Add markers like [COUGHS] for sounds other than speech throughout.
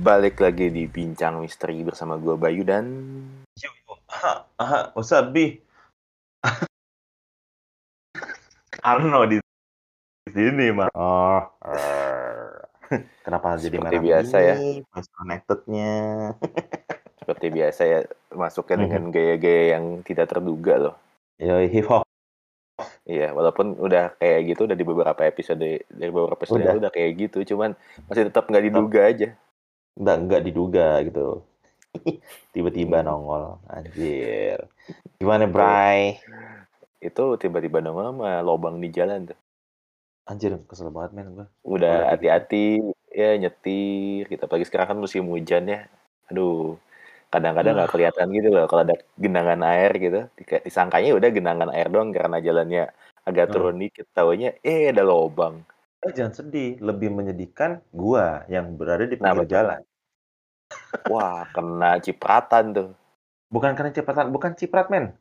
Balik lagi di Bincang Misteri bersama gue Bayu dan... Yo, yo. Aha, aha, what's up, B? [LAUGHS] Arno di sini, mah. Oh, er. kenapa [LAUGHS] jadi Seperti merah biasa ya. begini? Voice connected-nya. [LAUGHS] Seperti biasa ya, masuknya Mhm. dengan gaya-gaya yang tidak terduga loh. Yo, hip hop. Iya, walaupun udah kayak gitu udah di beberapa episode dari beberapa episode Udah. udah. udah kayak gitu, cuman masih tetap nggak diduga aja. Nggak, nggak diduga gitu. [LAUGHS] Tiba-tiba nongol. Anjir. Gimana, Bray? Itu tiba-tiba nongol sama lobang di jalan tuh. Anjir, kesel banget, men. Gue. Udah hati-hati ya nyetir. Kita pagi sekarang kan musim hujan ya. Aduh, kadang-kadang nggak kelihatan gitu loh kalau ada genangan air gitu. Disangkanya udah genangan air doang karena jalannya agak Hmm. turun dikit. Taunya eh ada lobang. Eh, jangan sedih. Lebih menyedihkan gua yang berada di pinggir tuh? jalan. Wah, kena cipratan tuh. Bukan karena cipratan, bukan ciprat, men.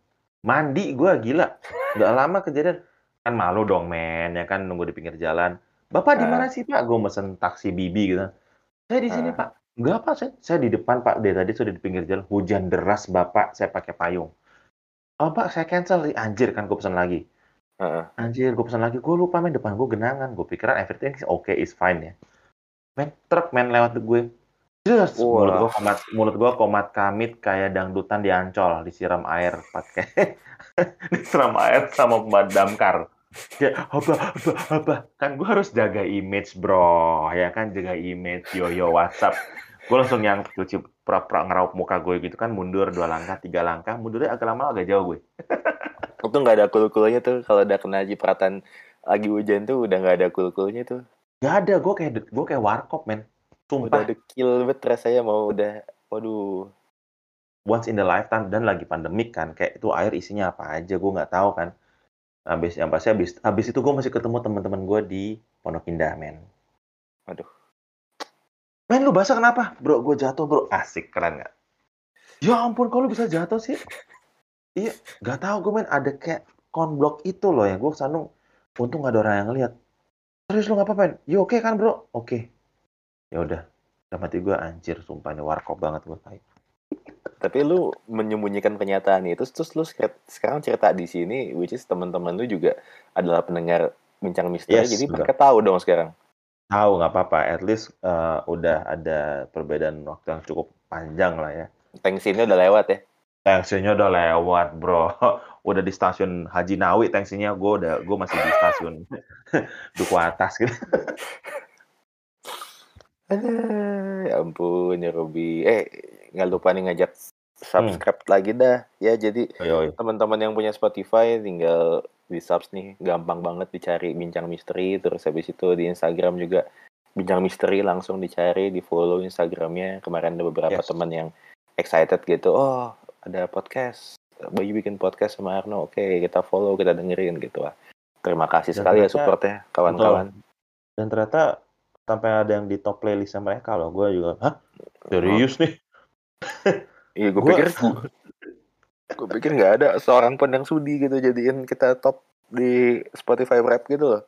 Mandi gua gila. Udah lama kejadian. Kan malu dong, men. Ya kan nunggu di pinggir jalan. Bapak di Ah. mana sih, Pak? Gue mesen taksi Bibi gitu. Saya di sini, Ah. Pak. Enggak, Pak. Saya, saya di depan, Pak. Dari tadi sudah di pinggir jalan. Hujan deras, Bapak. Saya pakai payung. Oh, Pak, saya cancel. Anjir, kan gue pesan lagi. Heeh. Anjir, gue pesan lagi. Gue lupa, men. Depan gue genangan. Gue pikiran everything is okay, is fine ya. Men, truk, men, lewat gue. Just, Wah. mulut gue komat, mulut gue komat kamit kayak dangdutan di Ancol, disiram air pakai [LAUGHS] disiram air sama pemadam kar. Ya, apa, apa, apa. Kan gue harus jaga image, bro. Ya kan, jaga image. Yo, yo, WhatsApp. Gue langsung yang cuci pura-pura ngeraup muka gue gitu kan. Mundur dua langkah, tiga langkah. Mundurnya agak lama, agak jauh gue. Itu [LAUGHS] nggak ada kul-kulnya tuh kalau udah kena cipratan lagi hujan tuh udah nggak ada kul-kulnya tuh. Gak ada, gue kayak gue kayak warkop, men. Udah Sumpah, dekil banget rasanya mau udah waduh. once in the lifetime dan lagi pandemik kan. Kayak itu air isinya apa aja, gue nggak tahu kan. Habis yang pasti habis habis itu gue masih ketemu teman-teman gue di Pondok Indah, men. Aduh. Men, lu basah kenapa? Bro, gue jatuh, bro. Asik, keren nggak? Ya ampun, kalau bisa jatuh sih? Iya, nggak tahu gue, men. Ada kayak konblok itu loh yang gue kesandung. Untung nggak ada orang yang ngeliat. Serius lu apa-apa, men? Ya oke kan, bro? Oke. Ya udah. Dalam hati gue, anjir, sumpah ini warkop banget gue. Tai. Tapi lu menyembunyikan kenyataan itu terus lu sek- sekarang cerita di sini which is teman-teman lu juga adalah pendengar bincang misteri Yes, jadi mereka tahu dong sekarang. Tahu nggak apa-apa. At least eh, udah ada perbedaan waktu yang cukup panjang lah ya. Tensinya udah lewat ya. Tensinya udah lewat, bro. [LAUGHS] Udah di stasiun Haji Nawi tensinya gue udah gue masih di stasiun [LAUGHS] Duku Atas gitu. [LAUGHS] Aduh, ya ampun ya Robi. Eh, nggak lupa nih ngajak subscribe lagi dah. Ya, jadi teman-teman yang punya Spotify tinggal di subs nih, gampang banget dicari Bincang Misteri. Terus habis itu di Instagram juga Bincang Misteri langsung dicari, di follow Instagramnya. Kemarin ada beberapa Yes. teman yang excited gitu. Oh, ada podcast. Bayu bikin podcast sama Arno. Oke, kita follow, kita dengerin gitu lah. Terima kasih Dan sekali ya supportnya kawan-kawan. Dan ternyata sampai ada yang di top playlistnya mereka loh. Gue juga, hah? Serius nih? [LAUGHS] Iya, gue pikir [LAUGHS] gue pikir nggak ada seorang pun yang sudi gitu jadiin kita top di Spotify rap gitu loh.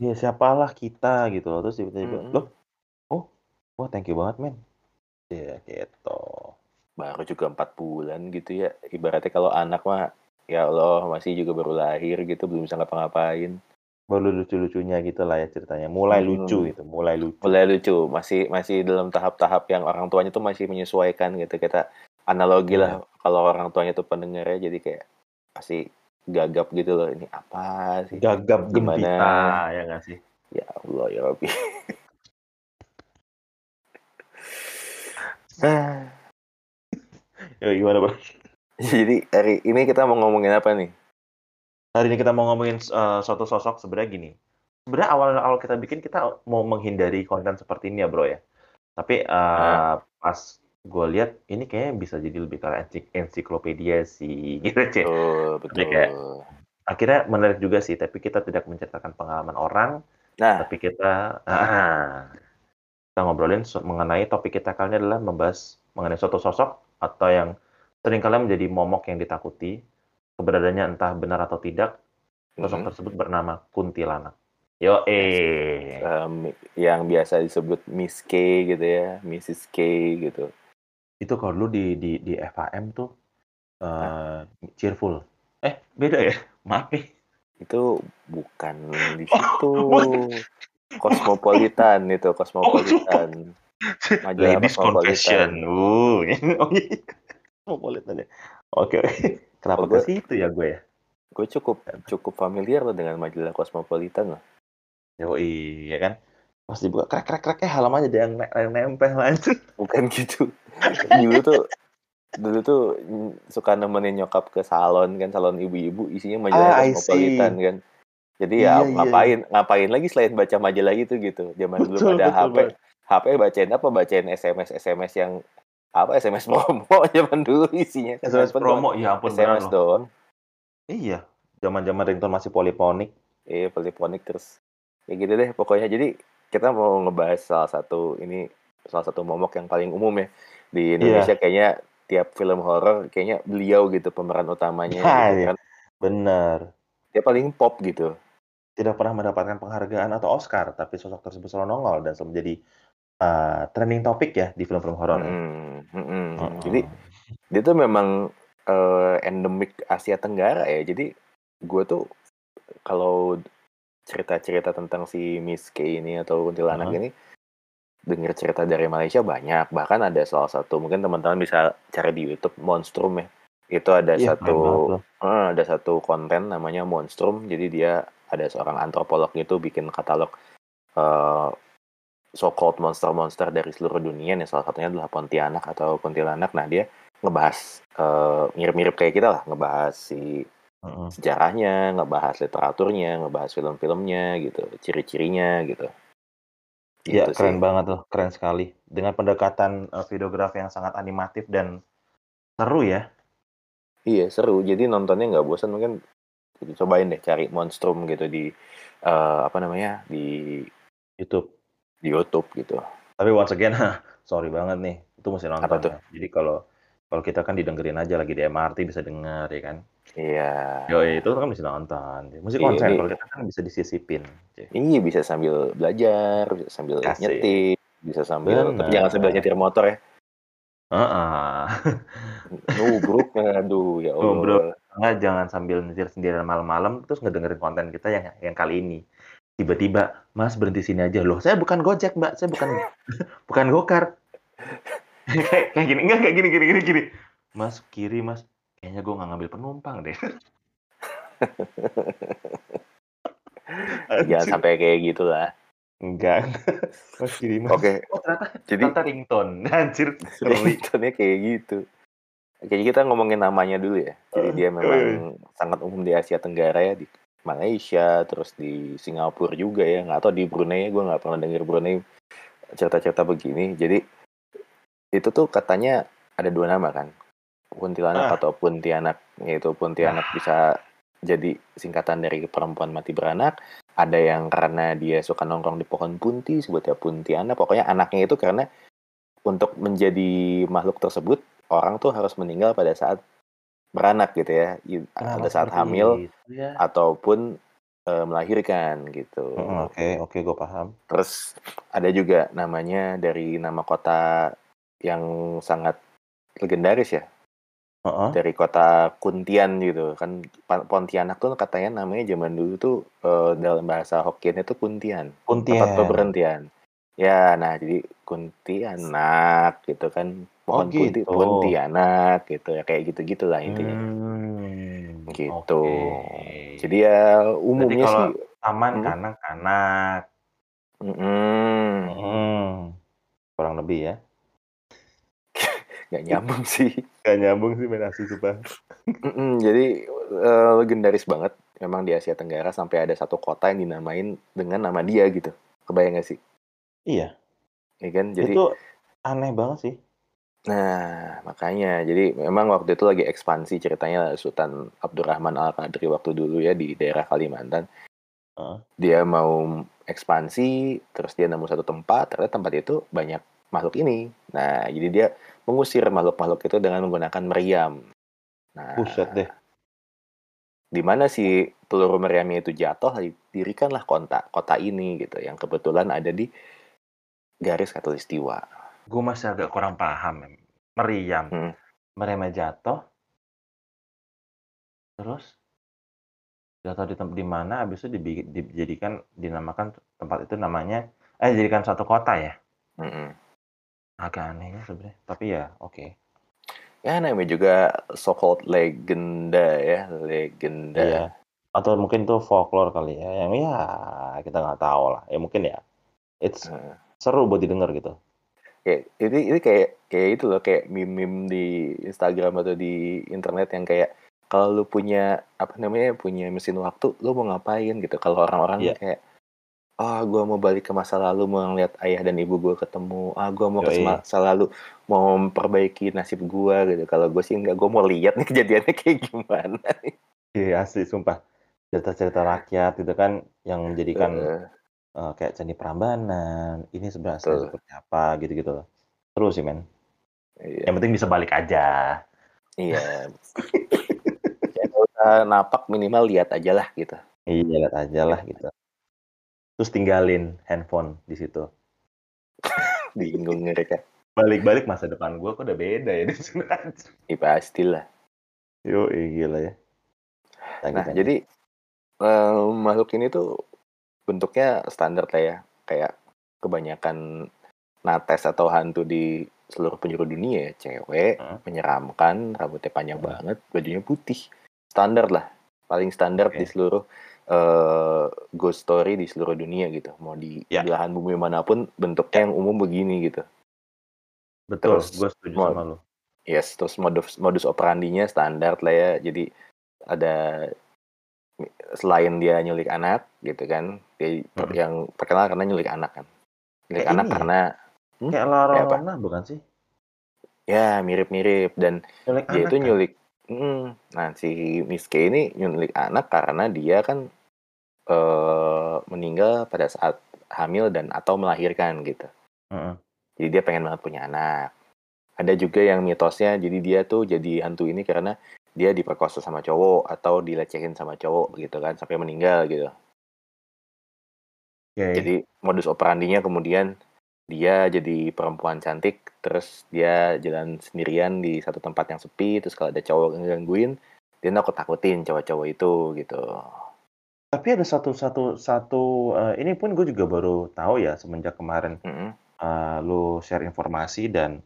Ya siapalah kita gitu loh. Terus tiba-tiba, Mm-mm. loh? Oh, wah thank you banget men. Ya gitu. Baru juga empat bulan gitu ya. Ibaratnya kalau anak mah ya Allah masih juga baru lahir gitu belum bisa ngapa-ngapain. Baru lucu-lucunya gitu lah ya ceritanya. Mulai Hmm. lucu gitu, mulai lucu. Mulai lucu, masih masih dalam tahap-tahap yang orang tuanya tuh masih menyesuaikan gitu. Kita analogi lah kalau orang tuanya tuh pendengarnya jadi kayak pasti gagap gitu loh. Ini apa sih? Gagap Gimana? gempita, ya nggak sih? Ya Allah ya Rabbi. [LAUGHS] Ah. Ya gimana bro? Jadi hari ini kita mau ngomongin apa nih? Hari ini kita mau ngomongin uh, suatu sosok sebenarnya gini. Sebenarnya awal-awal kita bikin kita mau menghindari konten seperti ini ya bro ya. Tapi uh, pas gue lihat ini kayaknya bisa jadi lebih ensi- ensiklopedia sih [LAUGHS] gitu cek. Betul, betul. kayak- Akhirnya menarik juga sih, tapi kita tidak menceritakan pengalaman orang, Nah, tapi kita ah, kita ngobrolin mengenai topik kita kali ini adalah membahas mengenai suatu sosok atau yang sering kali menjadi momok yang ditakuti keberadaannya entah benar atau tidak sosok mm, tersebut bernama kuntilanak Yo eh. Um, yang biasa disebut Miss K gitu ya, Mrs K gitu. Itu kalau dulu di di di FAM tuh uh, cheerful. Eh, beda ya? [LAUGHS] Maaf nih. Itu bukan di situ. Kosmopolitan itu, Kosmopolitan. Majalah Ladies Confession. Uh, [LAUGHS] oh iya. Kosmopolitan ya. Oke, oke. Kenapa ke situ ya gue ya? Gue cukup cukup familiar loh dengan majalah Cosmopolitan loh. Yo iya kan. Pas dibuka krek krek krek eh halamannya ada yang, yang nempel lanjut. [LAUGHS] Bukan gitu. dulu tuh dulu tuh suka nemenin nyokap ke salon kan salon ibu-ibu isinya majalah ah, Cosmopolitan kan. Jadi ya iya, iya, ngapain iya. ngapain lagi selain baca majalah itu gitu. Zaman dulu ada betul, HP. Betul. HP bacain apa? Bacain SMS SMS yang apa SMS promo [LAUGHS] zaman dulu isinya? SMS promo? Ya ampun SMS doang iya zaman zaman ringtone masih poliponik iya poliponik terus. Ya gitu deh pokoknya. Jadi kita mau ngebahas salah satu ini salah satu momok yang paling umum ya di Indonesia. Yeah. kayaknya tiap film horor kayaknya beliau gitu pemeran utamanya nah, gitu [LAUGHS] iya. kan. bener. Dia paling pop gitu. Tidak pernah mendapatkan penghargaan atau Oscar tapi sosok tersebut selalu nongol dan selalu menjadi uh, trending topik ya di film-film horor. Hmm, hmm, hmm. Uh -uh. Jadi dia tuh memang uh, endemik Asia Tenggara ya. Jadi gue tuh kalau cerita-cerita tentang si Miss K ini atau kuntilanak uh -huh. ini dengar cerita dari Malaysia banyak. Bahkan ada salah satu mungkin teman-teman bisa cari di YouTube Monstrum ya. Itu ada iya, satu uh, ada satu konten namanya Monstrum. Jadi dia ada seorang antropolog itu bikin katalog uh, so-called monster-monster dari seluruh dunia yang salah satunya adalah Pontianak atau Kuntilanak. Nah dia ngebahas uh, mirip-mirip kayak kita lah, ngebahas si uh-uh. sejarahnya, ngebahas literaturnya, ngebahas film-filmnya gitu, ciri-cirinya gitu. Iya gitu keren sih. banget tuh, keren sekali. Dengan pendekatan uh, videografi yang sangat animatif dan seru ya. Iya seru, jadi nontonnya nggak bosan mungkin cobain deh cari Monstrum gitu di uh, apa namanya di YouTube di YouTube gitu. Tapi once again, [LAUGHS] sorry banget nih, itu mesti nonton. Apa tuh? Ya. Jadi kalau kalau kita kan didengerin aja lagi di MRT bisa denger ya kan. Iya. Yo itu kan mesti nonton. Mesti iya, konsen kalau kita kan bisa disisipin. Iya bisa sambil belajar, bisa sambil Kasih. nyetir, bisa sambil tapi jangan sambil nyetir motor ya. Heeh. [LAUGHS] Nubruk aduh ya Allah. Nubruk. Enggak jangan sambil nyetir sendirian malam-malam terus ngedengerin konten kita yang yang kali ini tiba-tiba mas berhenti sini aja. Loh saya bukan gojek mbak. Saya bukan [LAUGHS] bukan gokar. [LAUGHS] Kayak, kayak gini. Enggak kayak gini gini gini gini. Mas kiri mas. Kayaknya gue nggak ngambil penumpang deh. [LAUGHS] Jangan sampai kayak gitulah. Enggak. Mas kiri mas. Oke. Okay. oh, ternyata jadi ternyata ringtone. Anjir ringtone kayak gitu. Jadi kita ngomongin namanya dulu ya. Jadi dia memang sangat umum di Asia Tenggara ya, di Malaysia, terus di Singapura juga ya, nggak tahu di Brunei, gue nggak pernah dengar Brunei cerita-cerita begini. Jadi itu tuh katanya ada dua nama kan, kuntilanak ah. atau puntianak, yaitu puntianak ah. bisa jadi singkatan dari perempuan mati beranak. Ada yang karena dia suka nongkrong di pohon punti, sebutnya puntianak. Pokoknya anaknya itu karena untuk menjadi makhluk tersebut, orang tuh harus meninggal pada saat beranak gitu ya, pada saat hamil ya. ataupun e, melahirkan gitu. Oke, oke, okay, okay, gue paham. Terus ada juga namanya dari nama kota yang sangat legendaris ya. Uh-huh. Dari kota Kuntian gitu kan Pontianak tuh katanya namanya zaman dulu tuh e, dalam bahasa Hokkien itu Kuntian, Kuntian. tempat pemberhentian. Ya, nah jadi Kuntianak gitu kan pohon oh, gitu. Pontianak gitu ya. Kayak gitu gitulah intinya. Hmm, gitu. okay. jadi ya umumnya jadi sih taman hmm. kanak-kanak hmm. hmm. kurang lebih ya. [LAUGHS] Nggak nyambung sih. Nggak nyambung sih main asli sumpah jadi uh, legendaris banget memang di Asia Tenggara sampai ada satu kota yang dinamain dengan nama dia gitu. Kebayang gak sih? Iya. Iya kan? Jadi itu aneh banget sih Nah, makanya. Jadi memang waktu itu lagi ekspansi ceritanya Sultan Abdurrahman Al-Qadri waktu dulu ya di daerah Kalimantan. Uh. Dia mau ekspansi, terus dia nemu satu tempat, ternyata tempat itu banyak makhluk ini. Nah, jadi dia mengusir makhluk-makhluk itu dengan menggunakan meriam. Nah, Buset deh. di mana si peluru meriamnya itu jatuh, dirikanlah kota kota ini gitu, yang kebetulan ada di garis katulistiwa. Gue masih agak kurang paham. Meriam, Hmm. meriamnya jatuh, terus jatuh di tempat di mana, habis itu dijadikan dinamakan tempat itu namanya, eh dijadikan satu kota ya. Mm-mm. Agak aneh ya sebenarnya, tapi ya oke. Ya namanya juga so called legenda ya, legenda. Iya. Atau mungkin tuh folklore kali ya, yang ya kita nggak tahu lah. Ya mungkin ya, it's Heeh. seru buat didengar gitu. Kayak ini ini kayak kayak itu loh kayak meme-meme di Instagram atau di internet yang kayak kalau lu punya apa namanya punya mesin waktu lu mau ngapain gitu. Kalau orang-orang Iya. kayak ah gua mau balik ke masa lalu mau ngeliat ayah dan ibu gua ketemu. Ah gua mau ke masa lalu mau memperbaiki nasib gua gitu. Kalau gue sih enggak gua mau lihat nih [LAUGHS] kejadiannya kayak gimana Iya asli sumpah. Cerita-cerita rakyat itu kan yang menjadikan Heeh, eh, kayak candi Prambanan, ini sebenarnya aslinya betul seperti apa gitu-gitu loh. Seru sih men. iya Yang penting bisa balik aja. iya ya usah napak minimal lihat aja lah gitu Iya lihat aja lah gitu. Terus tinggalin handphone di situ. [LAUGHS] bingung mereka Balik-balik masa depan gue kok udah beda ya di sini. [LAUGHS] ya pastilah Yo, gila ya. Nah, tanya. jadi eh, makhluk ini tuh bentuknya standar lah ya, kayak kebanyakan nates atau hantu di seluruh penjuru dunia ya, cewek, Heeh. menyeramkan, rambutnya panjang Heeh. banget, bajunya putih, standar lah, paling standar Oke. di seluruh eh, ghost story di seluruh dunia gitu, mau di Ya. belahan bumi mana pun bentuknya yang umum begini gitu. Betul, Terus gue setuju mau sama lu. Yes, terus modus modus operandinya standar lah ya. Jadi ada selain dia nyulik anak gitu kan, dia Mm-mm. yang terkenal karena nyulik anak kan. Nyulik Kayak anak ini ya, karena hmm, kayak? Larona bukan sih? Ya mirip-mirip dan Nyulik dia itu kan? nyulik. mm, nah si Miss K ini nyulik anak karena dia kan eh, meninggal pada saat hamil dan atau melahirkan gitu. Heeh. Jadi dia pengen banget punya anak. Ada juga yang mitosnya jadi dia tuh jadi hantu ini karena dia diperkosa sama cowok atau dilecehin sama cowok gitu kan sampai meninggal gitu. Oke. Jadi modus operandinya kemudian dia jadi perempuan cantik terus dia jalan sendirian di satu tempat yang sepi terus kalau ada cowok yang gangguin dia nakut takutin cowok-cowok itu gitu. Tapi ada satu satu satu eh, ini pun gue juga baru tahu ya semenjak kemarin Mm-mm. eh, lu share informasi dan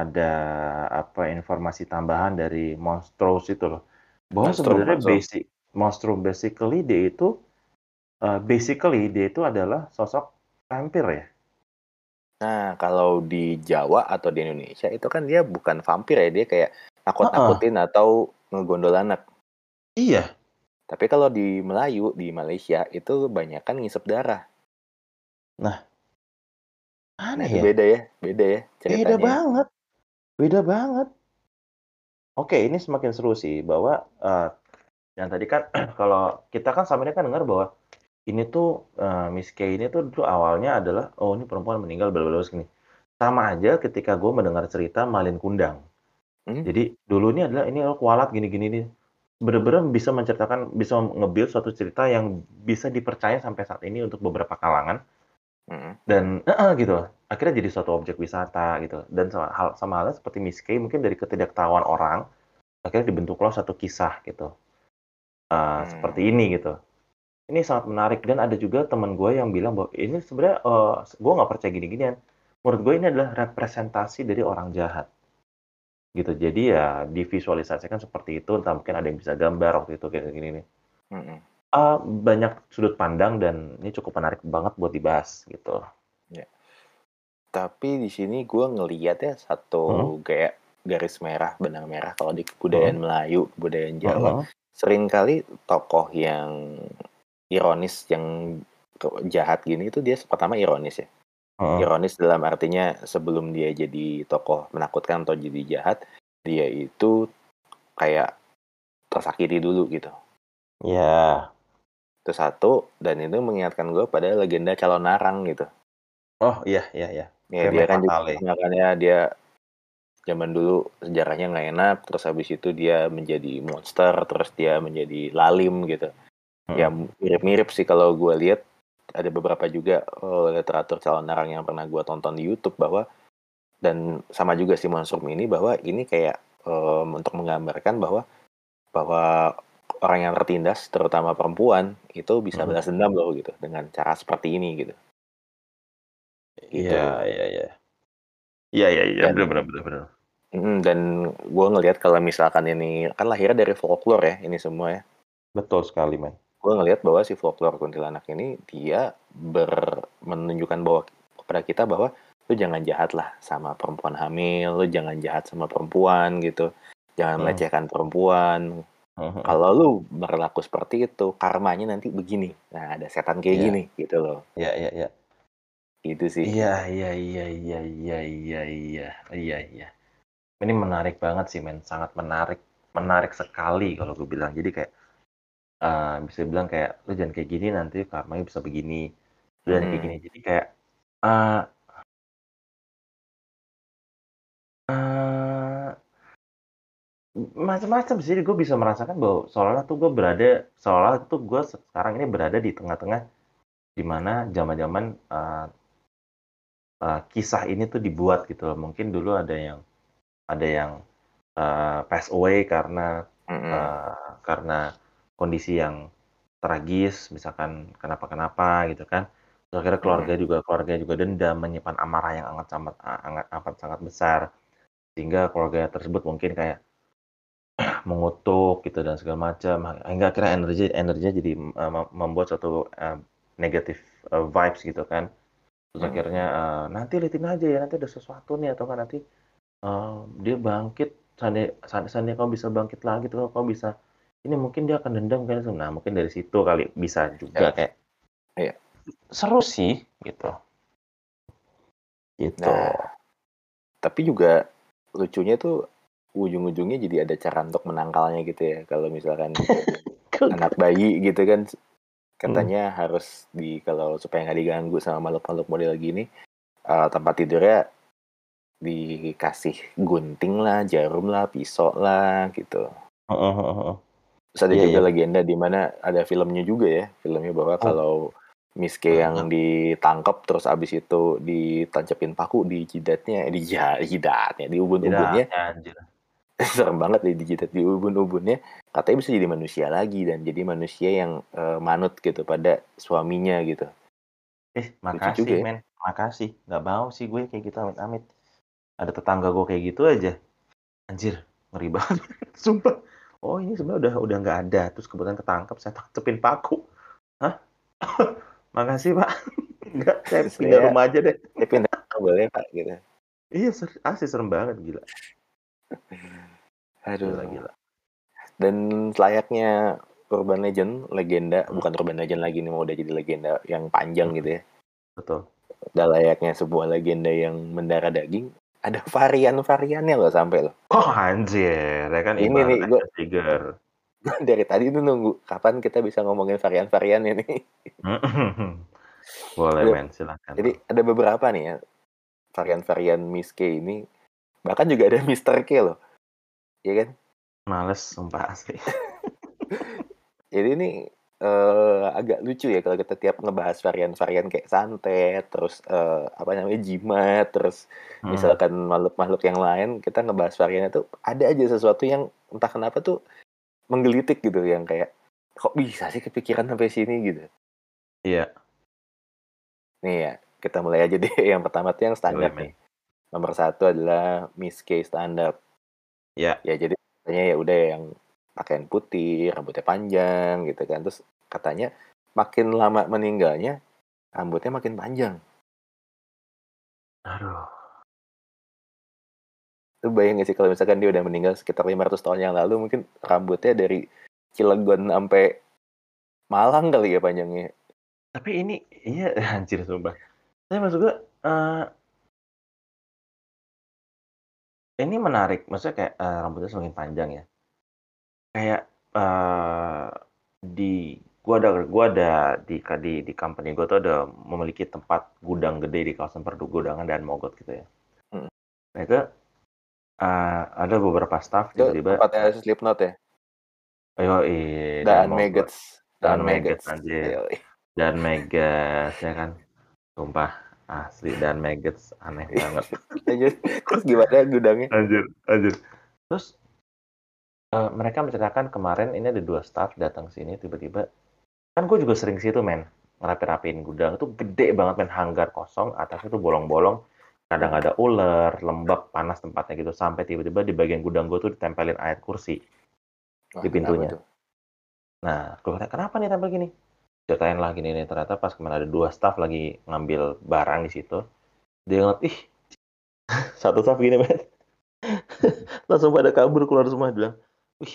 ada apa informasi tambahan dari Monstrous itu loh. Bahwa Monstrum, sebenarnya monstrum. basic Monstrum basically dia itu eh, basically dia itu adalah sosok vampir ya. Nah, kalau di Jawa atau di Indonesia itu kan dia bukan vampir ya, dia kayak Heeh. nakut-nakutin atau ngegondol anak. Iya. Tapi kalau di Melayu, di Malaysia itu kebanyakan ngisep darah. Nah, Nah, aneh itu ya. beda ya, beda ya Beda ceritanya. banget. Beda banget. Oke, ini semakin seru sih bahwa eh, yang tadi kan [CLEARS THROAT] kalau kita kan sama ini kan dengar bahwa ini tuh eh, Miss K ini tuh dulu awalnya adalah oh ini perempuan meninggal bla bla segini. Sama aja ketika gue mendengar cerita Malin Kundang. Hmm? Jadi dulu ini adalah ini lo kualat gini-gini nih. Bener-bener bisa menceritakan, bisa nge-build suatu cerita yang bisa dipercaya sampai saat ini untuk beberapa kalangan Dan eh, eh, gitu. Akhirnya jadi suatu objek wisata gitu. Dan sama, hal sama halnya seperti Miss mungkin dari ketidaktahuan orang akhirnya dibentuklah satu kisah gitu. Seperti Hmm. ini gitu. Ini sangat menarik. Dan ada juga teman gue yang bilang bahwa ini sebenarnya eh, gue nggak percaya gini-ginian. Menurut gue ini adalah representasi dari orang jahat. Gitu. Jadi ya divisualisasikan seperti itu. Entah mungkin ada yang bisa gambar waktu itu kayak gini nih. Eh, banyak sudut pandang dan ini cukup menarik banget buat dibahas gitu Ya. Tapi di sini gue ngeliat ya satu kayak garis merah, benang merah kalau di kebudayaan Melayu, kebudayaan Jawa, Heeh. sering kali tokoh yang ironis, yang jahat gini itu dia pertama ironis ya. Heeh. Ironis dalam artinya sebelum dia jadi tokoh menakutkan atau jadi jahat, dia itu kayak tersakiti dulu gitu. Ya. Itu satu, dan itu mengingatkan gue pada legenda calon narang gitu. Oh iya iya iya. Ya dia kan juga makanya dia zaman dulu sejarahnya nggak enak terus habis itu dia menjadi monster terus dia menjadi lalim gitu Hmm. ya mirip-mirip sih kalau gue lihat ada beberapa juga uh, literatur calon narang yang pernah gue tonton di YouTube bahwa dan sama juga si Monstrum ini bahwa ini kayak um, untuk menggambarkan bahwa bahwa orang yang tertindas terutama perempuan itu bisa Hmm. balas dendam loh gitu dengan cara seperti ini gitu. Gitu. Iya, iya, iya. Iya, iya, iya, benar, benar, benar, benar. Dan gue ngelihat kalau misalkan ini kan lahirnya dari folklore ya ini semua ya. Betul sekali, men. Gue ngelihat bahwa si folklore kuntilanak ini dia ber menunjukkan bahwa kepada kita bahwa lu jangan jahat lah sama perempuan hamil, lu jangan jahat sama perempuan gitu, jangan Hmm. melecehkan perempuan. Mhm. Kalau lu berlaku seperti itu, karmanya nanti begini. Nah ada setan kayak Iya. gini gitu loh, Iya, iya, iya. gitu sih. Iya, iya, iya, iya, iya, iya, iya, iya, iya. Ini menarik banget sih, men. Sangat menarik, menarik sekali kalau gue bilang. Jadi kayak eh, bisa bilang kayak lu jangan kayak gini nanti karmanya bisa begini. Lu jangan kayak Hmm. gini. Jadi kayak eh macam-macam sih gue bisa merasakan bahwa seolah tuh gue berada seolah tuh gue sekarang ini berada di tengah-tengah di mana zaman-zaman eh, eh, kisah ini tuh dibuat gitu loh. Mungkin dulu ada yang ada yang eh, pass away karena Mm-mm. eh, karena kondisi yang tragis, misalkan kenapa-kenapa gitu kan. Terus akhirnya keluarga juga keluarga juga dendam, menyimpan amarah yang sangat amat sangat besar sehingga keluarga tersebut mungkin kayak mengutuk gitu dan segala macam. Hingga akhirnya energi energinya jadi uh, mem- membuat suatu uh, negatif uh, vibes gitu kan. Terus Hmm. akhirnya uh, nanti liatin aja ya nanti ada sesuatu nih atau kan nanti uh, dia bangkit. Seandainya, seandainya kau bisa bangkit lagi tuh kau bisa. Ini mungkin dia akan dendam kan? Nah mungkin dari situ kali bisa juga Ya. kayak Iya. seru sih gitu. Gitu. Nah, tapi juga lucunya tuh ujung-ujungnya jadi ada cara untuk menangkalnya gitu ya. Kalau misalkan [LAUGHS] anak bayi gitu kan katanya harus di kalau supaya nggak diganggu sama makhluk-makhluk model gini eh, tempat tidurnya dikasih gunting lah, jarum lah, pisau lah gitu. Heeh, heeh, heeh. Terus ada Iya, juga iya. legenda di mana ada filmnya juga ya, filmnya bahwa kalau Miss K yang ditangkap terus abis itu ditancepin paku di jidatnya, eh, di ja- jidatnya, di ubun-ubunnya. [LAUGHS] serem banget deh di jidat di ubun-ubunnya, katanya bisa jadi manusia lagi dan jadi manusia yang eh, manut gitu pada suaminya gitu. Eh, makasih, juga ya. men. Makasih. Nggak mau sih gue kayak gitu, amit-amit. Ada tetangga gue kayak gitu aja. Anjir, ngeri banget. [LAUGHS] Sumpah. Oh, ini sebenarnya udah udah nggak ada. Terus kebetulan ketangkep, saya tancepin paku. Hah? [LAUGHS] Makasih, Pak. Enggak, saya pindah saya- rumah aja deh. Ya pindah boleh pak gitu. Iya, ser asli serem banget, gila. [LAUGHS] Aduh. Gila, gila. Dan selayaknya urban legend, legenda, Hmm. bukan urban legend lagi nih, mau udah jadi legenda yang panjang Hmm. gitu ya. Betul. Udah layaknya sebuah legenda yang mendarah daging, ada varian-variannya loh sampai loh. Oh, anjir. Ya kan Ini nih, figure. [LAUGHS] Dari tadi tuh nunggu kapan kita bisa ngomongin varian-variannya nih. [LAUGHS] Boleh, men. Silakan. Jadi ada beberapa nih ya varian-varian Miss K ini. Bahkan juga ada [LAUGHS] Mr. K loh. Iya kan? Males, sumpah asli. [LAUGHS] Jadi ini eh, agak lucu ya kalau kita tiap ngebahas varian-varian kayak santet, terus eh, apa namanya jimat, terus Hmm. misalkan makhluk-makhluk yang lain, kita ngebahas variannya tuh ada aja sesuatu yang entah kenapa tuh menggelitik gitu yang kayak kok bisa sih kepikiran sampai sini gitu. Iya. Nih ya, kita mulai aja deh. [LAUGHS] Yang pertama tuh yang standar nih. Nomor satu adalah Miss K standar. Ya. Ya jadi katanya ya udah yang pakaian putih, rambutnya panjang gitu kan. Terus katanya makin lama meninggalnya rambutnya makin panjang. Aduh. Lu bayang gak sih kalau misalkan dia udah meninggal sekitar 500 tahun yang lalu mungkin rambutnya dari Cilegon sampai Malang kali ya panjangnya. Tapi ini iya [LAUGHS] anjir sumpah. Saya maksud gue eh, ini menarik. Maksudnya kayak eh, rambutnya semakin panjang ya. Kayak eh, di gua ada gua ada di di di company gua tuh ada memiliki tempat gudang gede di kawasan pergudangan dan Mogot gitu ya. Hmm. Nah itu Uh, ada beberapa staff Itu tiba-tiba tempatnya Slipknot ya? Ayo, iya. Dan Maggots. Dan Maggots. Maggots, anjir. Yoi. Dan Maggots, ya kan. Sumpah, asli. Dan Maggots, aneh [LAUGHS] banget. Lanjut. Terus gimana gudangnya? anjir, anjir. Terus, uh, mereka menceritakan kemarin ini ada dua staff datang sini tiba-tiba. Kan gue juga sering situ, men. Ngerapi-rapiin gudang. Itu gede banget, men. Hanggar kosong, atasnya tuh bolong-bolong. Kadang ada ular, lembab, panas tempatnya gitu. Sampai tiba-tiba di bagian gudang gue tuh ditempelin air kursi Wah, di pintunya. Nah, gue kata, kenapa nih tempel gini? Ceritain lah gini nih, ternyata pas kemarin ada dua staff lagi ngambil barang di situ. Dia ngeliat, ih, [LAUGHS] satu staff gini, men. [LAUGHS] Langsung pada kabur keluar semua, bilang, wih,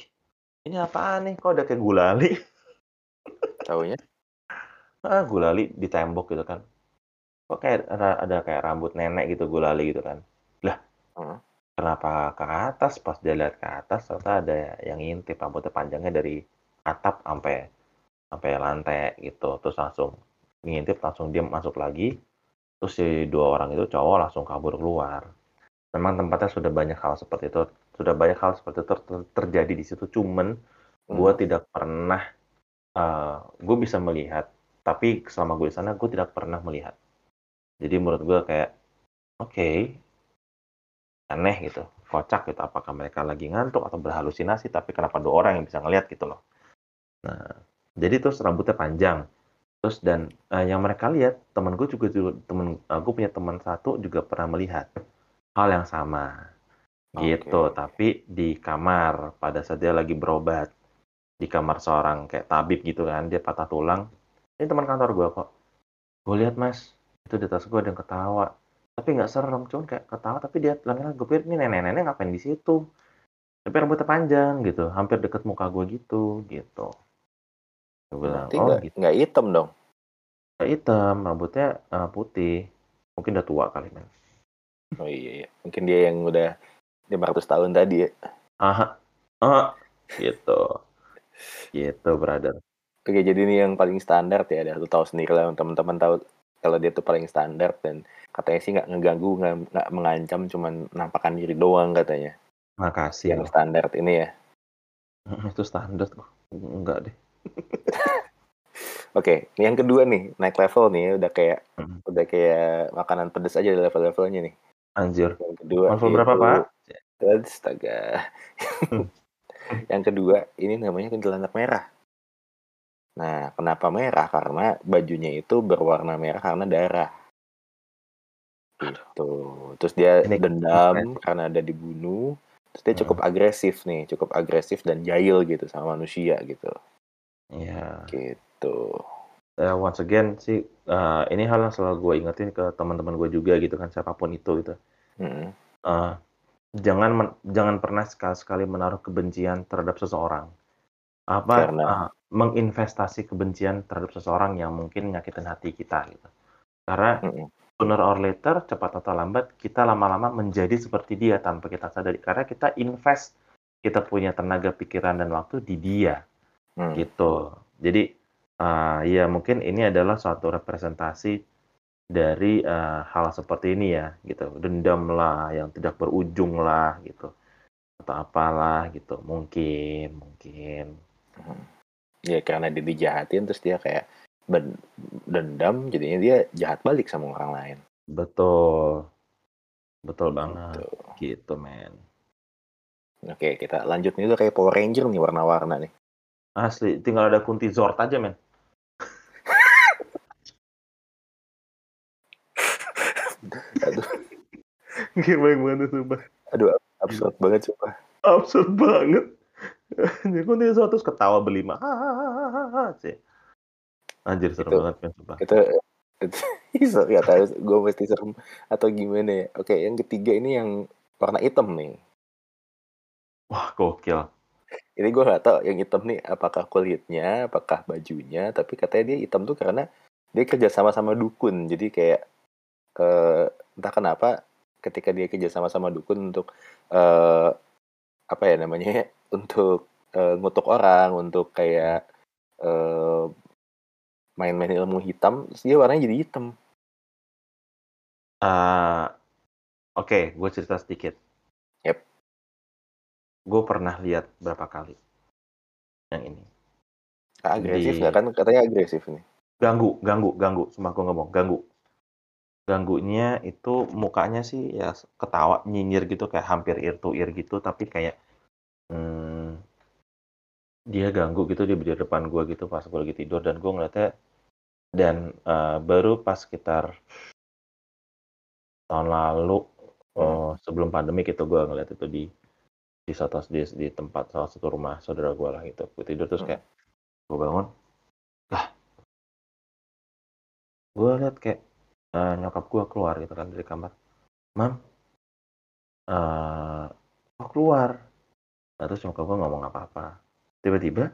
ini apaan nih? Kok ada kayak gulali? [LAUGHS] Taunya? Ah, gulali di tembok gitu kan. Kok kayak ada, ada kayak rambut nenek gitu, gulali gitu kan. Lah, Hmm. kenapa ke atas? Pas dia lihat ke atas, ternyata ada yang ngintip rambutnya panjangnya dari atap sampai sampai lantai gitu. Terus langsung ngintip, langsung dia masuk lagi. Terus si dua orang itu cowok langsung kabur keluar. Memang tempatnya sudah banyak hal seperti itu, sudah banyak hal seperti itu ter- terjadi di situ. Cuman gue Hmm. tidak pernah, gue bisa melihat, tapi selama gue di sana gue tidak pernah melihat. Jadi menurut gue kayak, oke, aneh gitu, kocak gitu. Apakah mereka lagi ngantuk atau berhalusinasi? Tapi kenapa dua orang yang bisa ngelihat gitu loh? Nah, jadi terus rambutnya panjang. Terus dan eh, yang mereka lihat, temen gue juga, temen, gue punya teman satu juga pernah melihat hal yang sama gitu. Oke. Tapi di kamar pada saat dia lagi berobat di kamar seorang kayak tabib gitu kan, dia patah tulang. Ini teman kantor gue kok. Gue lihat mas, itu di atas gue ada yang ketawa. Tapi nggak serem, cuman kayak ketawa. Tapi dia bilang, gue pikir ini nenek-nenek ngapain di situ. Tapi rambutnya panjang gitu, hampir deket muka gue gitu, gitu. Gue bilang, Berarti oh nggak gitu. nggak hitam dong? Nggak hitam, rambutnya eh, putih. Mungkin udah tua kali men. Oh iya, iya. Mungkin dia yang udah 500 tahun tadi ya. Aha, ah, gitu, gitu brother. Oke, jadi ini yang paling standar ya. Ada lu tahu sendiri lah, teman-teman tahu kalau dia tuh paling standar dan katanya sih nggak ngeganggu, nggak mengancam, cuman nampakkan diri doang katanya. Makasih Yang loh. standar ini ya. Itu standar kok. Enggak deh. Oke, ini yang kedua nih, naik level nih, udah kayak Hmm. udah kayak makanan pedes aja level-levelnya nih. Anjir. Yang kedua Level berapa, Pak? Astaga. Hmm. [LAUGHS] yang kedua, ini namanya kuntilanak merah. Nah, kenapa merah? Karena bajunya itu berwarna merah karena darah. Gitu. Terus dia Ini- dendam karena ada dibunuh. Terus dia cukup agresif nih, cukup agresif dan jahil gitu sama manusia gitu. Iya. Gitu. Eh, once again sih, eh, ini hal yang selalu gue ingetin ke teman-teman gue juga gitu kan, siapa pun itu gitu. Mm-mm. Eh, jangan men- jangan pernah sekali-sekali menaruh kebencian terhadap seseorang. Apa Karena- eh, menginvestasi kebencian terhadap seseorang yang mungkin nyakitin hati kita gitu. Karena Mm-mm. sooner or later, cepat atau lambat, kita lama-lama menjadi seperti dia tanpa kita sadari. Karena kita invest, kita punya tenaga pikiran dan waktu di dia. Mm. gitu. Jadi uh, ya mungkin ini adalah suatu representasi dari uh, hal seperti ini ya gitu. Dendam lah yang tidak berujung lah gitu. Atau apalah gitu. Mungkin, mungkin. Ya karena dia dijahatin terus dia kayak dendam jadinya dia jahat balik sama orang lain. Betul. Betul banget. Gitu. Gitu, men. Oke, kita lanjut nih udah kayak Power Ranger nih warna-warna nih. Asli, tinggal ada kunti Zord aja, men. Aduh, Gimana gimana sumpah. aduh absurd banget sumpah. Absurd banget. Jadi kunti Zord terus ketawa berlima. Anjir, serem Itu- banget, men, sumpah. Itu itu [LAUGHS] sorry, gak tahu gue mesti serem atau gimana ya. Oke, yang ketiga ini yang warna hitam nih. Wah, gokil. Ini gue gak tahu yang hitam nih apakah kulitnya, apakah bajunya, tapi katanya dia hitam tuh karena dia kerja sama sama dukun. Jadi kayak eh, entah kenapa ketika dia kerja sama sama dukun untuk eh, apa ya namanya [LAUGHS] untuk eh, ngutuk orang, untuk kayak main-main ilmu hitam, terus dia warnanya jadi hitam. Eh, Oke, gue cerita sedikit. Yep. Gue pernah lihat berapa kali yang ini. Agresif nggak kan? Katanya agresif ini. ganggu, ganggu, ganggu. Sumpah gue ngomong, ganggu. Ganggunya itu mukanya sih ya ketawa, nyinyir gitu kayak hampir ear to ear gitu, tapi kayak hmm, dia ganggu gitu di di depan gue gitu pas gue lagi tidur dan gue ngeliatnya dan eh, baru pas sekitar tahun lalu Hmm. oh, sebelum pandemi gitu gue ngeliat itu di di satu di, di tempat salah satu rumah saudara gue lah gitu. Gue tidur terus Hmm. kayak gue bangun lah gue liat kayak eh, nyokap gue keluar gitu kan dari kamar. Mam kok keluar. Nah, terus nyokap gue ngomong apa-apa. Tiba-tiba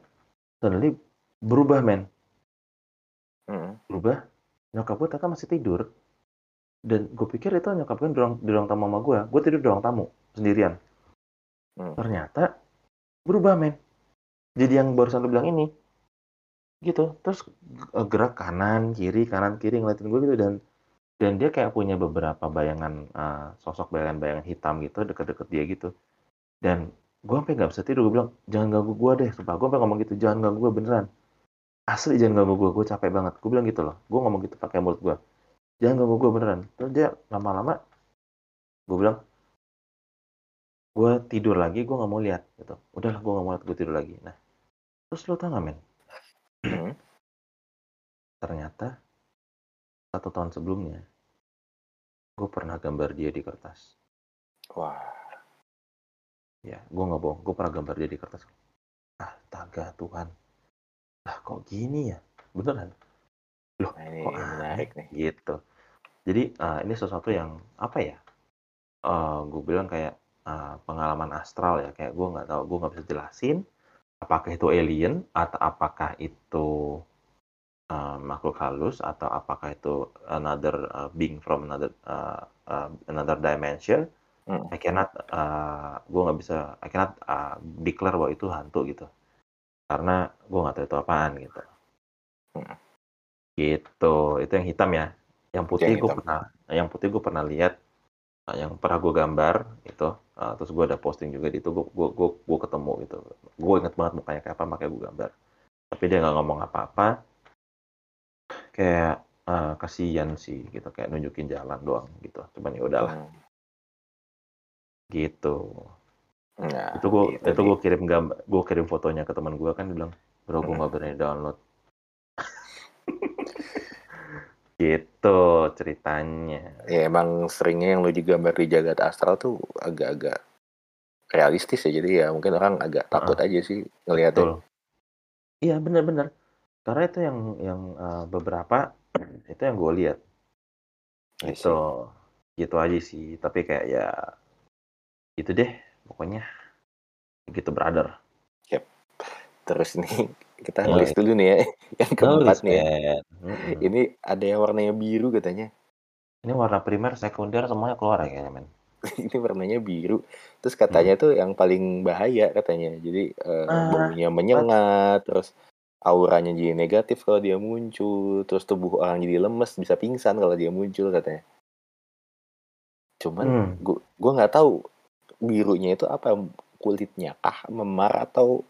suddenly berubah men. Hmm. berubah nyokap gue ternyata masih tidur. Dan gue pikir itu nyokap gue di ruang, di ruang tamu sama gue gue tidur di ruang tamu sendirian Hmm. ternyata berubah men. Jadi yang barusan lu bilang ini. Gitu. Terus eh, gerak kanan kiri kanan kiri ngeliatin gue gitu dan dan dia kayak punya beberapa bayangan eh, sosok bayangan-bayangan hitam gitu deket-deket dia gitu. Dan gue sampai nggak bisa tidur. Gue bilang jangan ganggu gue deh sumpah. Gue sampai ngomong gitu jangan ganggu gue beneran. Asli jangan ganggu gue gue capek banget. Gue bilang gitu loh. Gue ngomong gitu pakai mulut gue jangan ganggu gue beneran. Terus dia lama-lama gue bilang gue tidur lagi gue nggak mau lihat gitu. Udahlah gue nggak mau lihat gue tidur lagi. Nah terus lo tau nggak men? Hmm. ternyata satu tahun sebelumnya gue pernah gambar dia di kertas. Wah. ya gue nggak bohong gue pernah gambar dia di kertas. Astaga Tuhan. Lah kok gini ya? Beneran? Loh Nah, ini kok menarik nih. gitu. Jadi eh, ini sesuatu yang apa ya? Eh gue bilang kayak eh, pengalaman astral ya. Kayak gue nggak tahu gue nggak bisa jelasin apakah itu alien atau apakah itu eh, makhluk halus atau apakah itu another eh, being from another eh, eh, another dimension. Hmm. I cannot eh, gue nggak bisa I cannot eh, declare bahwa itu hantu gitu. Karena gue nggak tahu itu apaan gitu. Hmm. gitu. Itu yang hitam ya. Yang putih gue pernah yang putih gue pernah lihat. uh, yang pernah gue gambar itu uh, terus gue ada posting juga di itu gue gue gue, gue ketemu gitu. Gue inget banget mukanya kayak apa makanya gue gambar. Tapi dia nggak ngomong apa-apa. Kayak uh, kasihan sih gitu kayak nunjukin jalan doang gitu. Cuman ya udahlah. Hmm. gitu. Nah, itu gue itu itu gue kirim gambar gue kirim fotonya ke teman gue kan dia bilang bro gue Hmm. nggak berani download gitu ceritanya Ya emang seringnya yang lu digambar di jagat astral tuh agak-agak realistis ya. Jadi ya mungkin orang agak takut aja sih. Betul. Iya benar-benar. Karena itu yang yang uh, beberapa [CLEARS THROAT] itu yang gue lihat. I see. Gitu. Gitu aja sih. Tapi kayak ya itu deh pokoknya gitu brother. Terus nih kita Yoi. list dulu nih ya. [LAUGHS] Yang keempat nih ya. men. Mm-mm. Ini ada yang warnanya biru katanya. Ini warna primer, sekunder semuanya keluar ya kayaknya men. [LAUGHS] Ini warnanya biru. Terus katanya tuh yang paling bahaya katanya. Jadi eh, Ah, baunya menyengat, terus auranya jadi negatif kalau dia muncul, terus tubuh orang jadi lemes, bisa pingsan kalau dia muncul katanya. Cuman Hmm. gua gua nggak tahu birunya itu apa kulitnya kah memar atau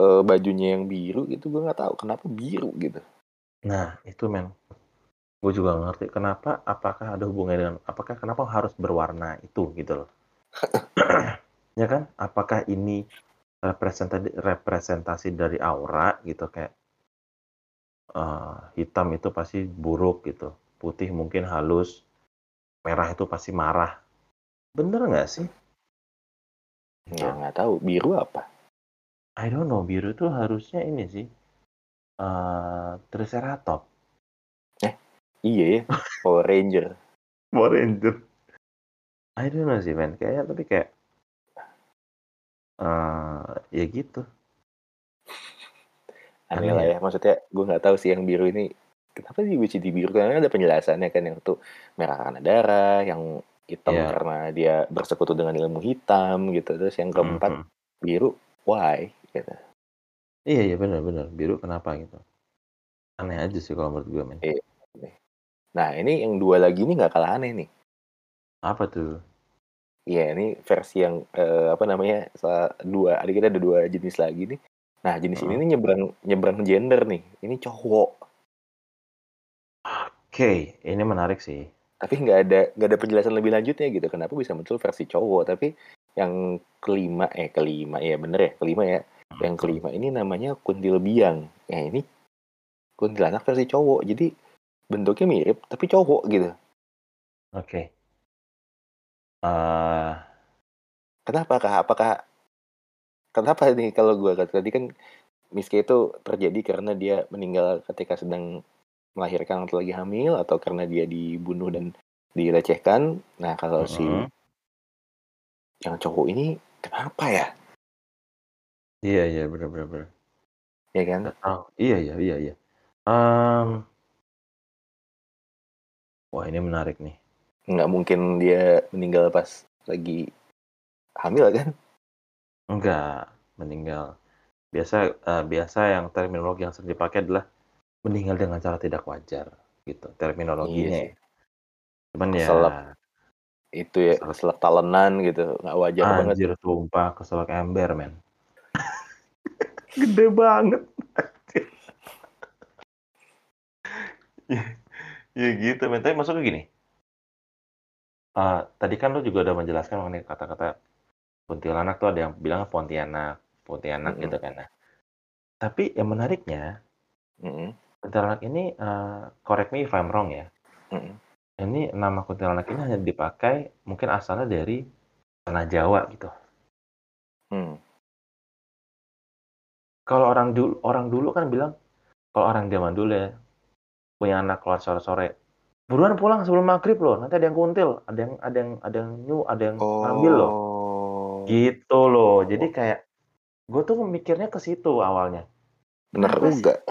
eh, bajunya yang biru gitu gue nggak tahu kenapa biru gitu Nah itu men. Gue juga ngerti kenapa. Apakah ada hubungannya dengan apakah kenapa harus berwarna itu gitu loh. [COUGHS] ya kan? Apakah ini representasi representasi dari aura gitu kayak eh, hitam itu pasti buruk gitu, putih mungkin halus, merah itu pasti marah. Bener nggak sih? Ya nggak tahu biru apa I don't know biru itu harusnya ini sih eh Triceratops. iya ya Power Ranger [LAUGHS] Power Ranger. I don't know sih men, kayaknya tapi kayak eh ya gitu. aneh lah ya? ya maksudnya gue nggak tahu sih yang biru ini kenapa sih jadi biru karena ada penjelasannya kan yang tuh merah karena darah yang hitam Iya. karena dia bersekutu dengan ilmu hitam gitu terus yang keempat Mhm. biru why gitu Iya iya benar-benar biru kenapa gitu. Aneh aja sih kalau menurut gue men. Iya. nah ini yang dua lagi ini nggak kalah aneh nih Apa tuh? Iya, ini versi yang uh, apa namanya? dua, ada kita ada dua jenis lagi nih. Nah, jenis ini nih nyebrang nyebrang gender nih. Ini cowok. Oke, ini menarik sih. Tapi nggak ada nggak ada penjelasan lebih lanjutnya gitu. Kenapa bisa muncul versi cowok? Tapi yang kelima eh kelima ya bener ya kelima ya. Yang kelima ini namanya kuntil biang. Ya ini kuntilanak versi cowok. Jadi bentuknya mirip tapi cowok gitu. Oke. Okay. Uh... Eh, kenapa kah? Apakah kenapa nih kalau gue kata tadi kan Miske itu terjadi karena dia meninggal ketika sedang melahirkan atau lagi hamil atau karena dia dibunuh dan dilecehkan. Nah kalau uh -huh. si yang cowok ini kenapa ya? Iya iya benar benar benar. Iya kan? Oh, iya iya iya iya. Um, wah ini menarik nih. Nggak mungkin dia meninggal pas lagi hamil kan? Enggak, meninggal. Biasa uh, biasa yang terminologi yang sering dipakai adalah meninggal dengan cara tidak wajar gitu terminologinya. Iya Cuman ya itu ya keselak talenan gitu nggak wajar Anjir, banget. Anjir tumpah keselak ember men. Gede banget. ya, ya gitu men. Tapi masuknya gini. Uh, tadi kan lu juga udah menjelaskan mengenai kata-kata kuntilanak tuh ada yang bilang Pontianak, Pontianak mm -hmm. gitu kan. Nah, tapi yang menariknya, mm -hmm. kuntilanak ini uh, correct me if I'm wrong ya. Mm -hmm. Ini nama kuntilanak ini hanya dipakai mungkin asalnya dari tanah Jawa gitu. Hmm. Kalau orang dulu orang dulu kan bilang kalau orang zaman dulu ya punya anak keluar sore-sore buruan pulang sebelum maghrib loh nanti ada yang kuntil ada yang ada yang ada yang nyu ada yang oh. ngambil loh Gitu loh. Jadi kayak gue tuh mikirnya ke situ awalnya. Bener juga.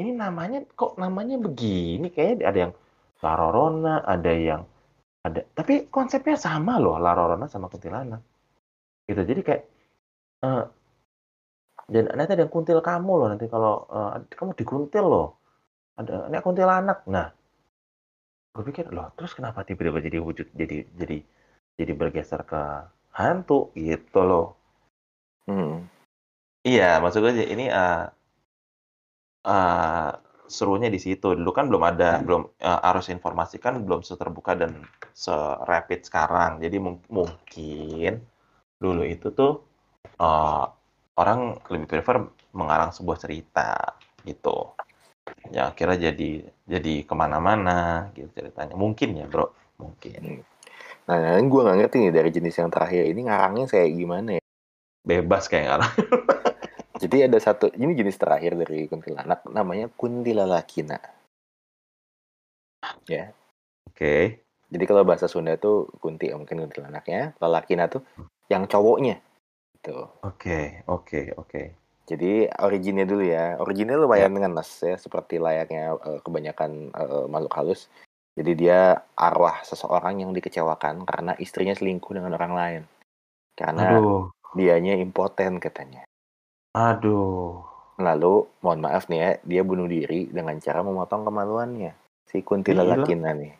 Ini namanya kok namanya begini? Kayaknya ada yang Larorona, ada yang ada. Tapi konsepnya sama loh Larorona sama kuntilanak. Gitu. Jadi kayak uh, dan nanti ada yang kuntil kamu loh nanti kalau uh, kamu dikuntil loh. Ada ini kuntilanak. Nah, gue pikir loh terus kenapa tiba-tiba jadi wujud jadi jadi jadi bergeser ke hantu gitu loh. Hmm. Iya, maksud gue ini uh, uh, serunya di situ. Dulu kan belum ada, belum uh, arus informasi kan belum seterbuka dan serapid sekarang. Jadi mungkin dulu itu tuh uh, orang lebih prefer mengarang sebuah cerita gitu. Ya akhirnya jadi jadi ke mana-mana gitu ceritanya. Mungkin ya bro, mungkin. Nah, gue nggak ngerti nih dari jenis yang terakhir ini ngarangnya kayak gimana ya? Bebas kayak ngarang. [LAUGHS] Jadi ada satu, ini jenis terakhir dari kuntilanak, namanya kuntilalakina. Ya. Oke. Okay. Jadi kalau bahasa Sunda tuh kunti mungkin kuntilanaknya, lalakina tuh yang cowoknya. Gitu. Oke, okay, oke, okay, oke. Okay. Jadi originnya dulu ya. Originnya lumayan ya. dengan nas ya, seperti layaknya uh, kebanyakan uh, makhluk halus. Jadi dia arwah seseorang yang dikecewakan karena istrinya selingkuh dengan orang lain. Karena Aduh. dianya impoten katanya. Aduh. Lalu, mohon maaf nih ya, dia bunuh diri dengan cara memotong kemaluannya. Si kuntilalakina nih.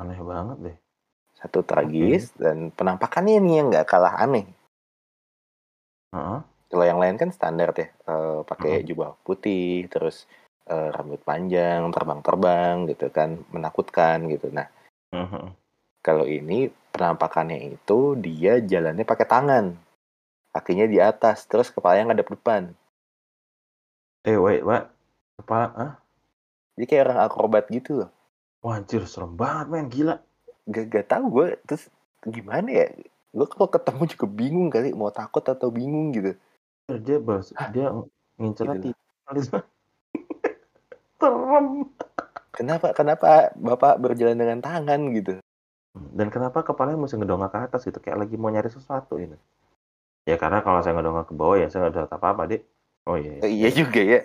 Aneh banget deh. Satu tragis okay. dan penampakannya nih yang nggak kalah aneh. Uh -huh. Kalau yang lain kan standar ya, uh, pakai uh -huh. jubah putih, terus uh, rambut panjang, terbang-terbang gitu kan, menakutkan gitu. Nah, uh-huh. kalau ini penampakannya itu dia jalannya pakai tangan, kakinya di atas, terus kepalanya ngadep depan. Eh, wait, what? Kepala, ah? Jadi kayak orang akrobat gitu loh. Wah, anjir, serem banget, men. Gila. Gak, gak tau gue, terus gimana ya? Gue kalau ketemu juga bingung kali, mau takut atau bingung gitu. Dia, bos, dia ngincernya gitu [LAUGHS] serem. Kenapa kenapa Bapak berjalan dengan tangan gitu? Dan kenapa kepalanya mesti ngedongak ke atas gitu kayak lagi mau nyari sesuatu ini? Ya karena kalau saya ngedongak ke bawah ya saya nggak ada apa-apa, Dik. Oh iya. Iya, iya juga ya.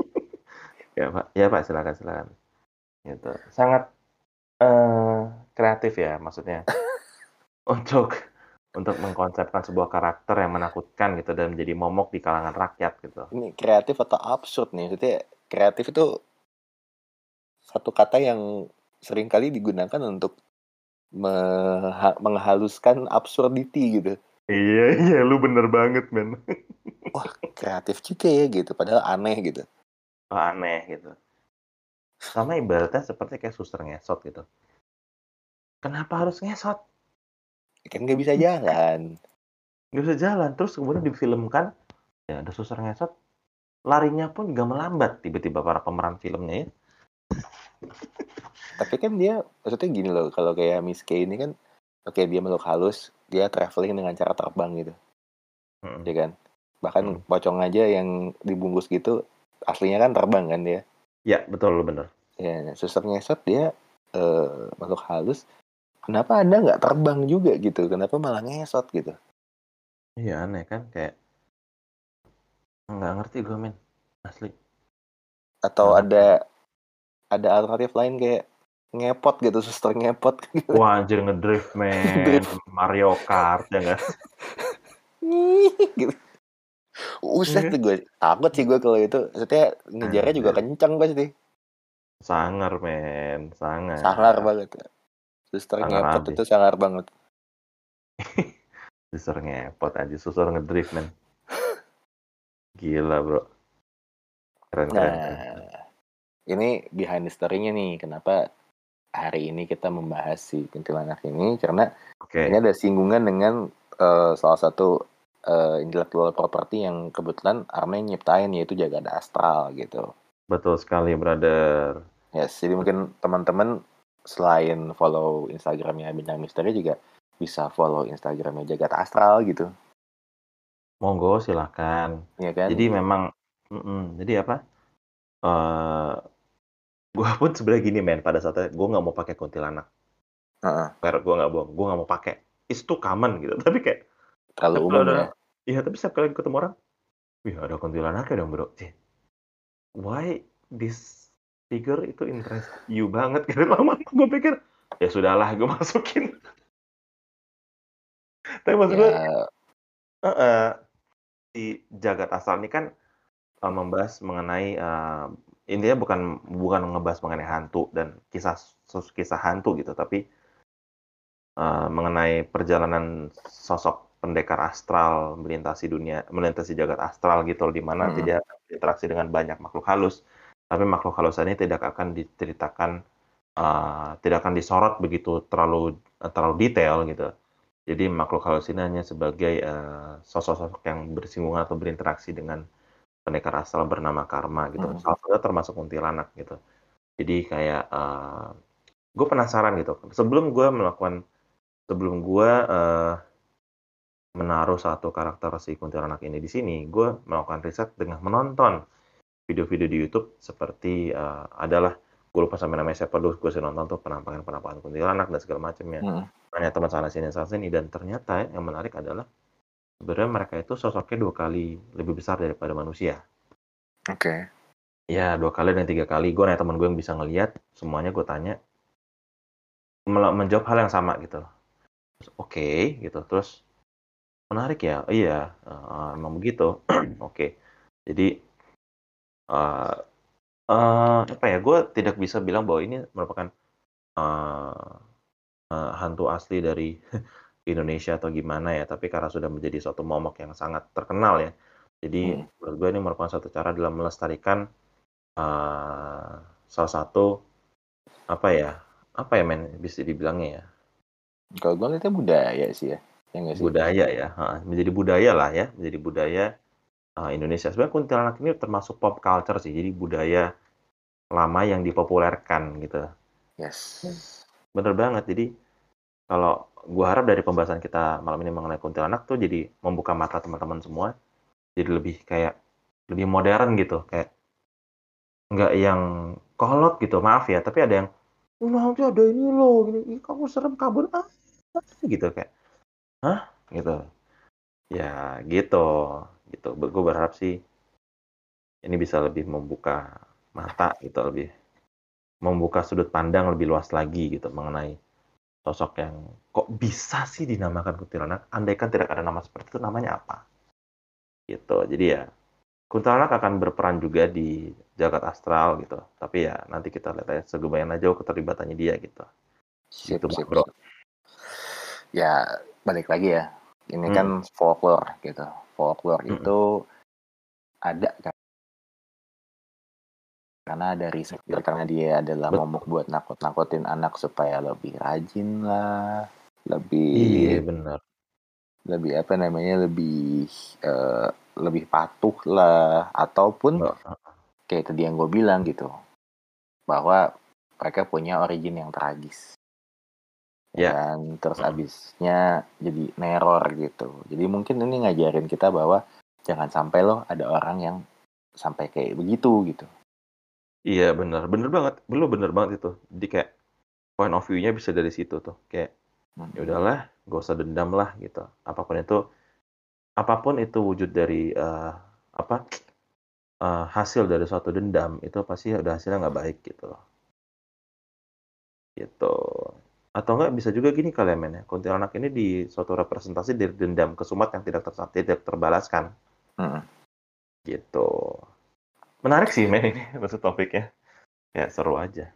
[LAUGHS] ya, Pak. Ya, Pak, silakan silakan. Gitu. Sangat uh, kreatif ya maksudnya. [LAUGHS] untuk untuk mengkonsepkan sebuah karakter yang menakutkan gitu dan menjadi momok di kalangan rakyat gitu. Ini kreatif atau absurd nih? Maksudnya kreatif itu satu kata yang sering kali digunakan untuk meha menghaluskan absurdity gitu. Iya [LAUGHS] iya, lu bener banget, men. Wah, kreatif juga ya gitu, padahal aneh gitu. Oh, aneh gitu. Sama ibaratnya seperti kayak suster ngesot gitu. Kenapa harus ngesot? Kan nggak bisa jalan. Nggak bisa jalan, terus kemudian difilmkan, ya ada suster ngesot, larinya pun juga melambat tiba-tiba para pemeran filmnya ya. Tapi kan dia maksudnya gini loh, kalau kayak Miss K ini kan oke dia makhluk halus, dia traveling dengan cara terbang gitu. Mhm. Ya kan? Bahkan Mhm. pocong aja yang dibungkus gitu aslinya kan terbang kan dia. Ya, betul lu bener. Ya, suster ngesot dia eh, makhluk halus. Kenapa Anda nggak terbang juga gitu? Kenapa malah ngesot gitu? Iya aneh kan kayak nggak ngerti gue men asli. Atau Kenapa? ada ada alternatif lain kayak ngepot gitu, suster ngepot. [LAUGHS] Wah anjir ngedrift men. Mario Kart ya nggak? [LAUGHS] gitu. Uset Iya. tuh gue takut sih gue kalau itu. Maksudnya ngejarnya juga Anjir. kencang pasti. Sangar men, sangar. Sangar banget. Suster Sangar ngepot abis. itu sangar banget. [LAUGHS] Susur ngepot aja, susur ngedrift men. Gila bro. Keren keren. keren. Nah, ini behind the story-nya nih. Kenapa hari ini kita membahas si kuntilanak ini? Karena Oke, ini ada singgungan dengan eh, salah satu eh, intellectual property yang kebetulan Arme nyiptain yaitu Jagad Astral gitu. betul sekali brother. Yes, jadi mungkin teman-teman selain follow Instagramnya Bintang Misteri juga bisa follow Instagramnya Jagat Astral gitu, Monggo silahkan. ya kan? Jadi memang, mm-mm, jadi apa? eh [LAUGHS] gue pun sebenarnya gini men pada saatnya gue nggak mau pakai kuntilanak. Heeh, Karena gue nggak bohong, gue nggak mau pakai. Too common gitu. [LAUGHS] Tapi kayak, terlalu tapi umum kalau ada, ya. iya tapi setiap kali ketemu orang, wih ada kuntilanaknya dong bro. Cih, Why this figure itu interest you banget gitu. Lama gue pikir, ya sudahlah gue [LAUGHS] masukin. Tapi maksud gue, Ya, eh, di Jagat Asal ini kan eh, membahas mengenai eh, intinya bukan bukan ngebahas mengenai hantu dan kisah kisah hantu gitu, tapi eh, mengenai perjalanan sosok pendekar astral melintasi dunia, melintasi jagat astral gitu, di mana Mm-mm. tidak interaksi dengan banyak makhluk halus, tapi makhluk halus ini tidak akan diceritakan, eh, tidak akan disorot begitu terlalu terlalu detail gitu. Jadi makhluk halus ini hanya sebagai eh, sosok-sosok yang bersinggungan atau berinteraksi dengan pendekar astral bernama Karma gitu. Mhm. Salah satunya termasuk kuntilanak gitu. Jadi kayak gue penasaran gitu. Sebelum gue melakukan, sebelum gue eh, menaruh satu karakter si kuntilanak ini di sini, gue melakukan riset dengan menonton video-video di YouTube seperti eh, adalah gue lupa sampai namanya siapa dulu gue sih nonton tuh penampakan penampakan kuntilanak dan segala macamnya mm, tanya teman sana sini sana sini dan ternyata yang menarik adalah sebenarnya mereka itu sosoknya dua kali lebih besar daripada manusia. Oke. ya dua kali dan tiga kali. Gue nanya teman gue yang bisa ngelihat semuanya gue tanya menjawab hal yang sama gitu. Oke gitu. Terus menarik ya iya eh, emang begitu. [CLEARS THROAT] Oke jadi eh eh, apa ya gue tidak bisa bilang bahwa ini merupakan eh, eh, hantu asli dari [LAUGHS] Indonesia atau gimana ya tapi karena sudah menjadi suatu momok yang sangat terkenal ya. Jadi Hmm. menurut gue ini merupakan suatu cara dalam melestarikan eh, salah satu apa ya apa ya men bisa dibilangnya ya? Kalau gue lihatnya budaya sih ya, ya sih? budaya ya ha, menjadi budaya lah ya menjadi budaya eh, Indonesia sebenarnya kuntilanak ini termasuk pop culture sih jadi budaya lama yang dipopulerkan gitu Yes. bener banget jadi kalau gua harap dari pembahasan kita malam ini mengenai kuntilanak tuh jadi membuka mata teman-teman semua jadi lebih kayak lebih modern gitu kayak nggak yang kolot gitu maaf ya tapi ada yang nanti ada ini loh gini kamu serem kabur ah gitu kayak hah? Gitu. Ya gitu. Gitu. Gue berharap sih ini bisa lebih membuka mata gitu lebih membuka sudut pandang lebih luas lagi gitu mengenai sosok yang kok bisa sih dinamakan kuntilanak? Andaikan tidak ada nama seperti itu namanya apa? Gitu. Jadi ya kuntilanak akan berperan juga di jagat astral gitu. Tapi ya nanti kita lihat aja segebayan aja keterlibatannya dia gitu. Sip, Gitu, bro. sip. ya balik lagi ya. Ini Hmm. kan folklore gitu. Folklore Mm-mm. itu ada kan karena ada riset karena dia adalah Betul. momok buat nakut-nakutin anak supaya lebih rajin lah, Iya lebih benar. lebih apa namanya lebih eh, lebih patuh lah ataupun kayak tadi yang gue bilang gitu bahwa mereka punya origin yang tragis Ya. dan terus Mm. abisnya jadi neror gitu jadi mungkin ini ngajarin kita bahwa jangan sampai loh ada orang yang sampai kayak begitu gitu Iya benar, benar banget. Belum benar banget itu. Jadi kayak point of view-nya bisa dari situ tuh. Kayak ya udahlah, gak usah dendam lah gitu. Apa pun itu, apa pun itu wujud dari eh, apa eh, hasil dari suatu dendam itu pasti udah hasilnya nggak baik gitu loh. Gitu. Atau enggak bisa juga gini kali ya men ya. Kuntilanak ini di suatu representasi dari dendam kesumat yang tidak ter tidak terbalaskan. Mm. Gitu. Menarik sih men ini [LAUGHS] maksud topiknya. Ya seru aja.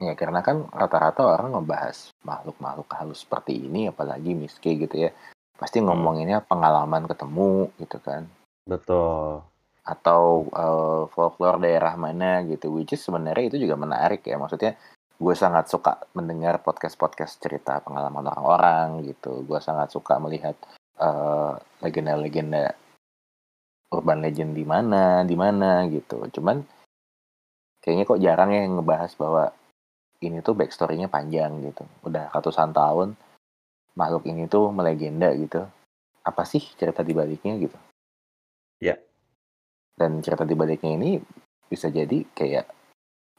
ya karena kan rata-rata orang ngebahas makhluk-makhluk halus seperti ini apalagi miske gitu ya pasti Hmm. ngomonginnya pengalaman ketemu gitu kan Betul. atau eh, folklore daerah mana gitu which is sebenarnya itu juga menarik ya maksudnya gue sangat suka mendengar podcast-podcast cerita pengalaman orang-orang gitu. Gue sangat suka melihat eh, legenda-legenda urban legend di mana di mana gitu. Cuman kayaknya kok jarang ya yang ngebahas bahwa ini tuh backstory-nya panjang gitu. Udah ratusan tahun makhluk ini tuh melegenda gitu. Apa sih cerita di baliknya gitu? Ya. dan cerita di baliknya ini bisa jadi kayak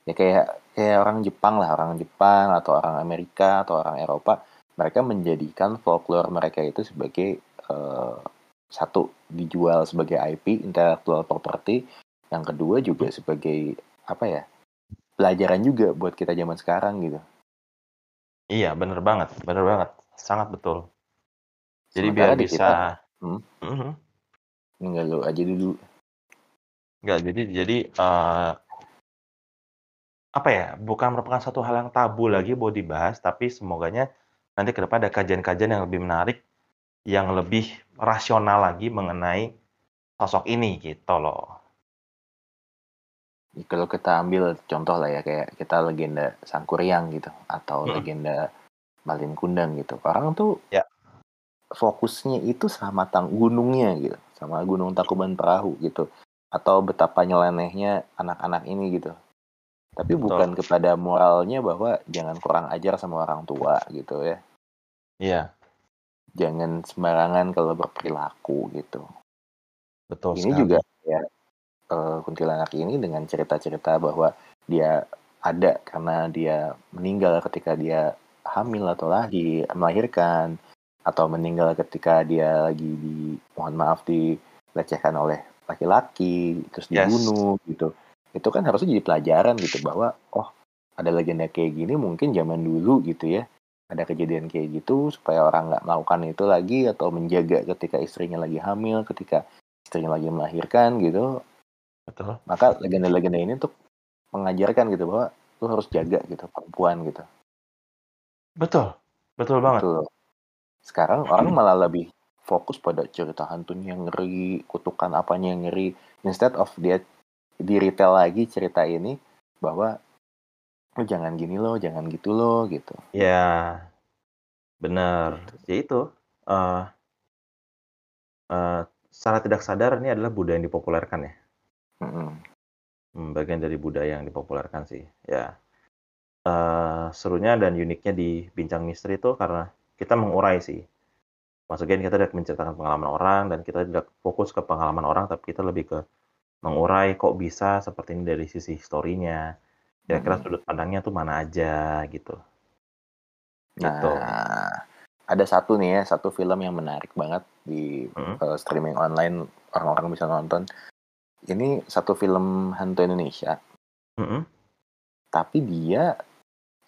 ya kayak kayak orang Jepang lah orang Jepang atau orang Amerika atau orang Eropa mereka menjadikan folklore mereka itu sebagai eh, satu dijual sebagai IP intellectual property yang kedua juga sebagai apa ya pelajaran juga buat kita zaman sekarang gitu Iya, bener banget, bener banget, sangat betul. Jadi Sementara biar bisa, kita- Hmm. Mhm. Enggak lu aja dulu. nggak jadi jadi eh, apa ya? Bukan merupakan satu hal yang tabu lagi buat dibahas, tapi semoganya nanti ke depan ada kajian-kajian yang lebih menarik, yang lebih rasional lagi mengenai sosok ini gitu loh. Kalau kita ambil contoh lah ya kayak kita legenda Sangkuriang gitu atau Mm-mm. legenda Malin Kundang gitu. Orang tuh Ya. fokusnya itu sama tang gunungnya gitu, sama Gunung Tangkuban Perahu gitu. Atau betapa nyelenehnya anak-anak ini gitu. Tapi Betul. bukan kepada moralnya bahwa jangan kurang ajar sama orang tua gitu ya. Iya, Jangan sembarangan kalau berperilaku gitu. betul ini sekali. juga ya eh, kuntilanak ini dengan cerita-cerita bahwa dia ada karena dia meninggal ketika dia hamil atau lahir melahirkan atau meninggal ketika dia lagi di mohon maaf dilecehkan oleh laki-laki terus Yes. dibunuh gitu itu kan harusnya jadi pelajaran gitu bahwa oh ada legenda kayak gini mungkin zaman dulu gitu ya ada kejadian kayak gitu supaya orang nggak melakukan itu lagi atau menjaga ketika istrinya lagi hamil ketika istrinya lagi melahirkan gitu Betul. maka legenda-legenda ini tuh mengajarkan gitu bahwa lu harus jaga gitu perempuan gitu Betul. Betul banget. Betul. sekarang orang malah lebih fokus pada cerita hantunya yang ngeri kutukan apanya yang ngeri instead of dia di retail lagi cerita ini bahwa lu jangan gini loh jangan gitu loh gitu Ya, benar. Ya itu. eh eh, secara tidak sadar ini adalah budaya yang dipopulerkan ya. Mm-mm. Hmm, bagian dari budaya yang dipopulerkan sih. Ya. Eh, serunya dan uniknya di Bincang Misteri itu karena kita mengurai sih. Maksudnya kita tidak menceritakan pengalaman orang dan kita tidak fokus ke pengalaman orang, tapi kita lebih ke mengurai kok bisa seperti ini dari sisi historinya. Kira-kira Hmm. sudut pandangnya tuh mana aja gitu. Gitu. Nah, ada satu nih ya, satu film yang menarik banget di Mm. eh, streaming online orang-orang bisa nonton. Ini satu film hantu Indonesia, Mm-mm. tapi dia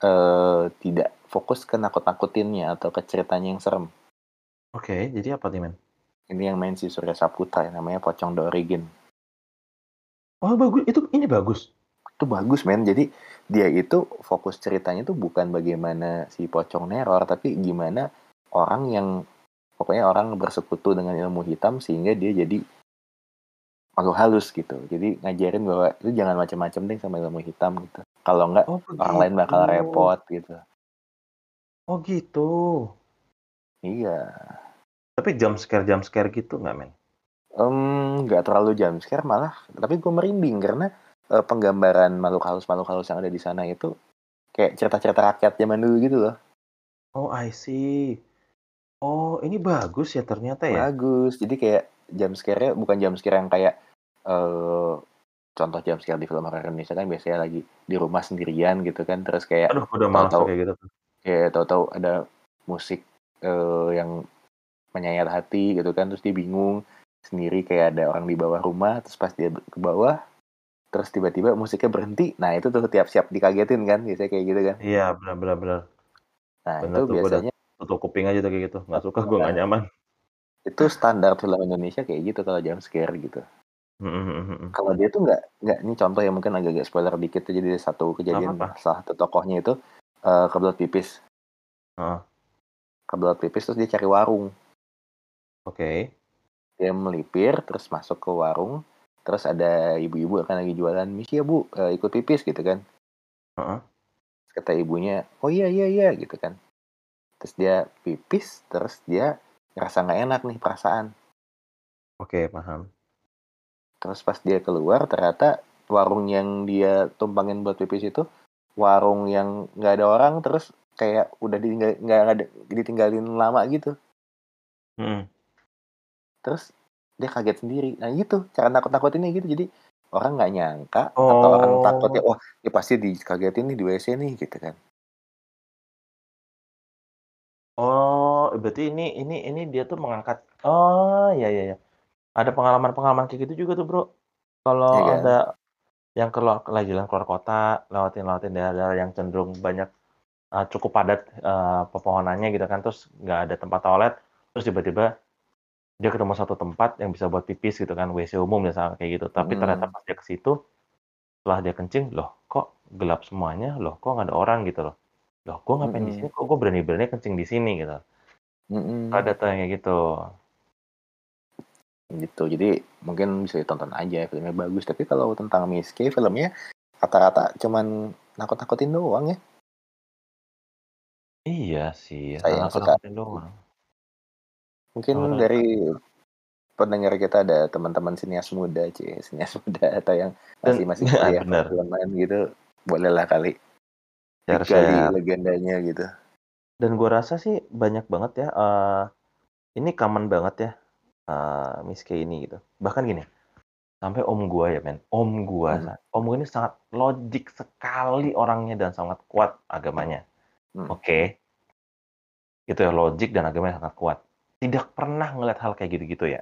eh, tidak fokus ke nakut-nakutinnya atau ke ceritanya yang serem. Oke, jadi apa nih men? Ini yang main si Surya Saputra, namanya Pocong The Origin. Oh bagus, itu ini bagus. Itu bagus men, jadi dia itu fokus ceritanya tuh bukan bagaimana si Pocong neror, tapi gimana orang yang pokoknya orang bersekutu dengan ilmu hitam sehingga dia jadi makhluk halus gitu. Jadi ngajarin bahwa itu jangan macam-macam deh sama ilmu hitam gitu. Kalau enggak Oh orang lain bakal begitu. repot gitu. Oh gitu. Iya. Tapi jump scare jump scare gitu nggak men? Nggak terlalu jump scare malah tapi gue merinding karena, eee, penggambaran makhluk halus makhluk halus yang ada di sana itu kayak cerita-cerita rakyat zaman dulu gitu loh. Oh I see. Oh ini bagus ya ternyata ya? Bagus. Jadi kayak jump scare-nya bukan jump scare yang kayak, eee, contoh jump scare di film horor Indonesia kan biasanya lagi di rumah sendirian gitu kan terus kayak Aduh udah tahu-tahu kayak gitu kayak tahu-tahu ada musik, eee, yang menyayat hati gitu kan terus dia bingung sendiri kayak ada orang di bawah rumah terus pas dia ke bawah terus tiba-tiba musiknya berhenti. Nah itu tuh tiap siap dikagetin kan biasanya kayak gitu kan. Iya benar benar benar. Nah Bener itu tuh biasanya tutup kuping aja tuh kayak gitu. Nggak suka gue nggak nyaman. itu standar film Indonesia kayak gitu kalau jump scare gitu. Kalau dia tuh nggak nggak ini contoh yang mungkin agak-agak spoiler dikit tuh jadi satu kejadian apa-apa. salah satu tokohnya itu, eee, kebelet pipis. Heeh. Kebelet pipis terus dia cari warung. Oke. Dia melipir terus masuk ke warung, terus ada ibu-ibu kan lagi jualan, "Misi ya Bu, eee, ikut pipis," gitu kan. Terus kata ibunya, "Oh iya iya iya," gitu kan. Terus dia pipis, terus dia ngerasa nggak enak nih perasaan. Oke paham. Terus pas dia keluar ternyata warung yang dia tumpangin buat pipis itu, warung yang nggak ada orang terus kayak udah ditinggal nggak ada ditinggalin lama gitu. Mhm. Terus dia kaget sendiri. Nah gitu cara nakut-nakutinnya gitu. Jadi orang nggak nyangka atau orang takutnya, Oh. "Wah ini pasti dikagetin nih di WC nih," gitu kan. Oh berarti ini ini ini dia tuh mengangkat oh ya ya ya. Ada pengalaman-pengalaman kayak gitu juga tuh Bro. Kalau Iya kan? ada yang keluar lagi jalan keluar kota, lewatin-lewatin daerah-daerah yang cenderung banyak, eee, cukup padat, eee, pepohonannya gitu kan, terus nggak ada tempat toilet, terus tiba-tiba dia ketemu satu tempat yang bisa buat pipis gitu kan, WC umum misalnya kayak gitu. Tapi ternyata Mhm. pas dia ke situ, setelah dia kencing, "Loh kok gelap semuanya? Loh kok nggak ada orang?" Gitu loh. "Loh gue ngapain di Mhm. sini? Kok gue berani-berani kencing di sini?" Gitu. Mhm. Ada tuh yang kayak gitu. Gitu. Jadi mungkin bisa ditonton aja filmnya bagus. Tapi kalau tentang Miss K filmnya rata-rata cuman nakut-nakutin doang ya. Iya sih, Saya yang suka doang. Mungkin Orang dari pendengar kita ada teman-teman sinias muda, cie, sinias [LAUGHS] muda atau yang masih masih heeh, [LAUGHS] kuliah bener. perfilman gitu, bolehlah kali digali Share-share. legendanya gitu. Dan gua rasa sih banyak banget ya, eee, ini common banget ya, eee, Miss K ini gitu. Bahkan gini, sampai om gua ya men, om gua sa om gua ini sangat logik sekali orangnya dan sangat kuat agamanya. Mhm. Oke. Gitu ya, logik dan agamanya sangat kuat. Tidak pernah ngeliat hal kayak gitu-gitu ya.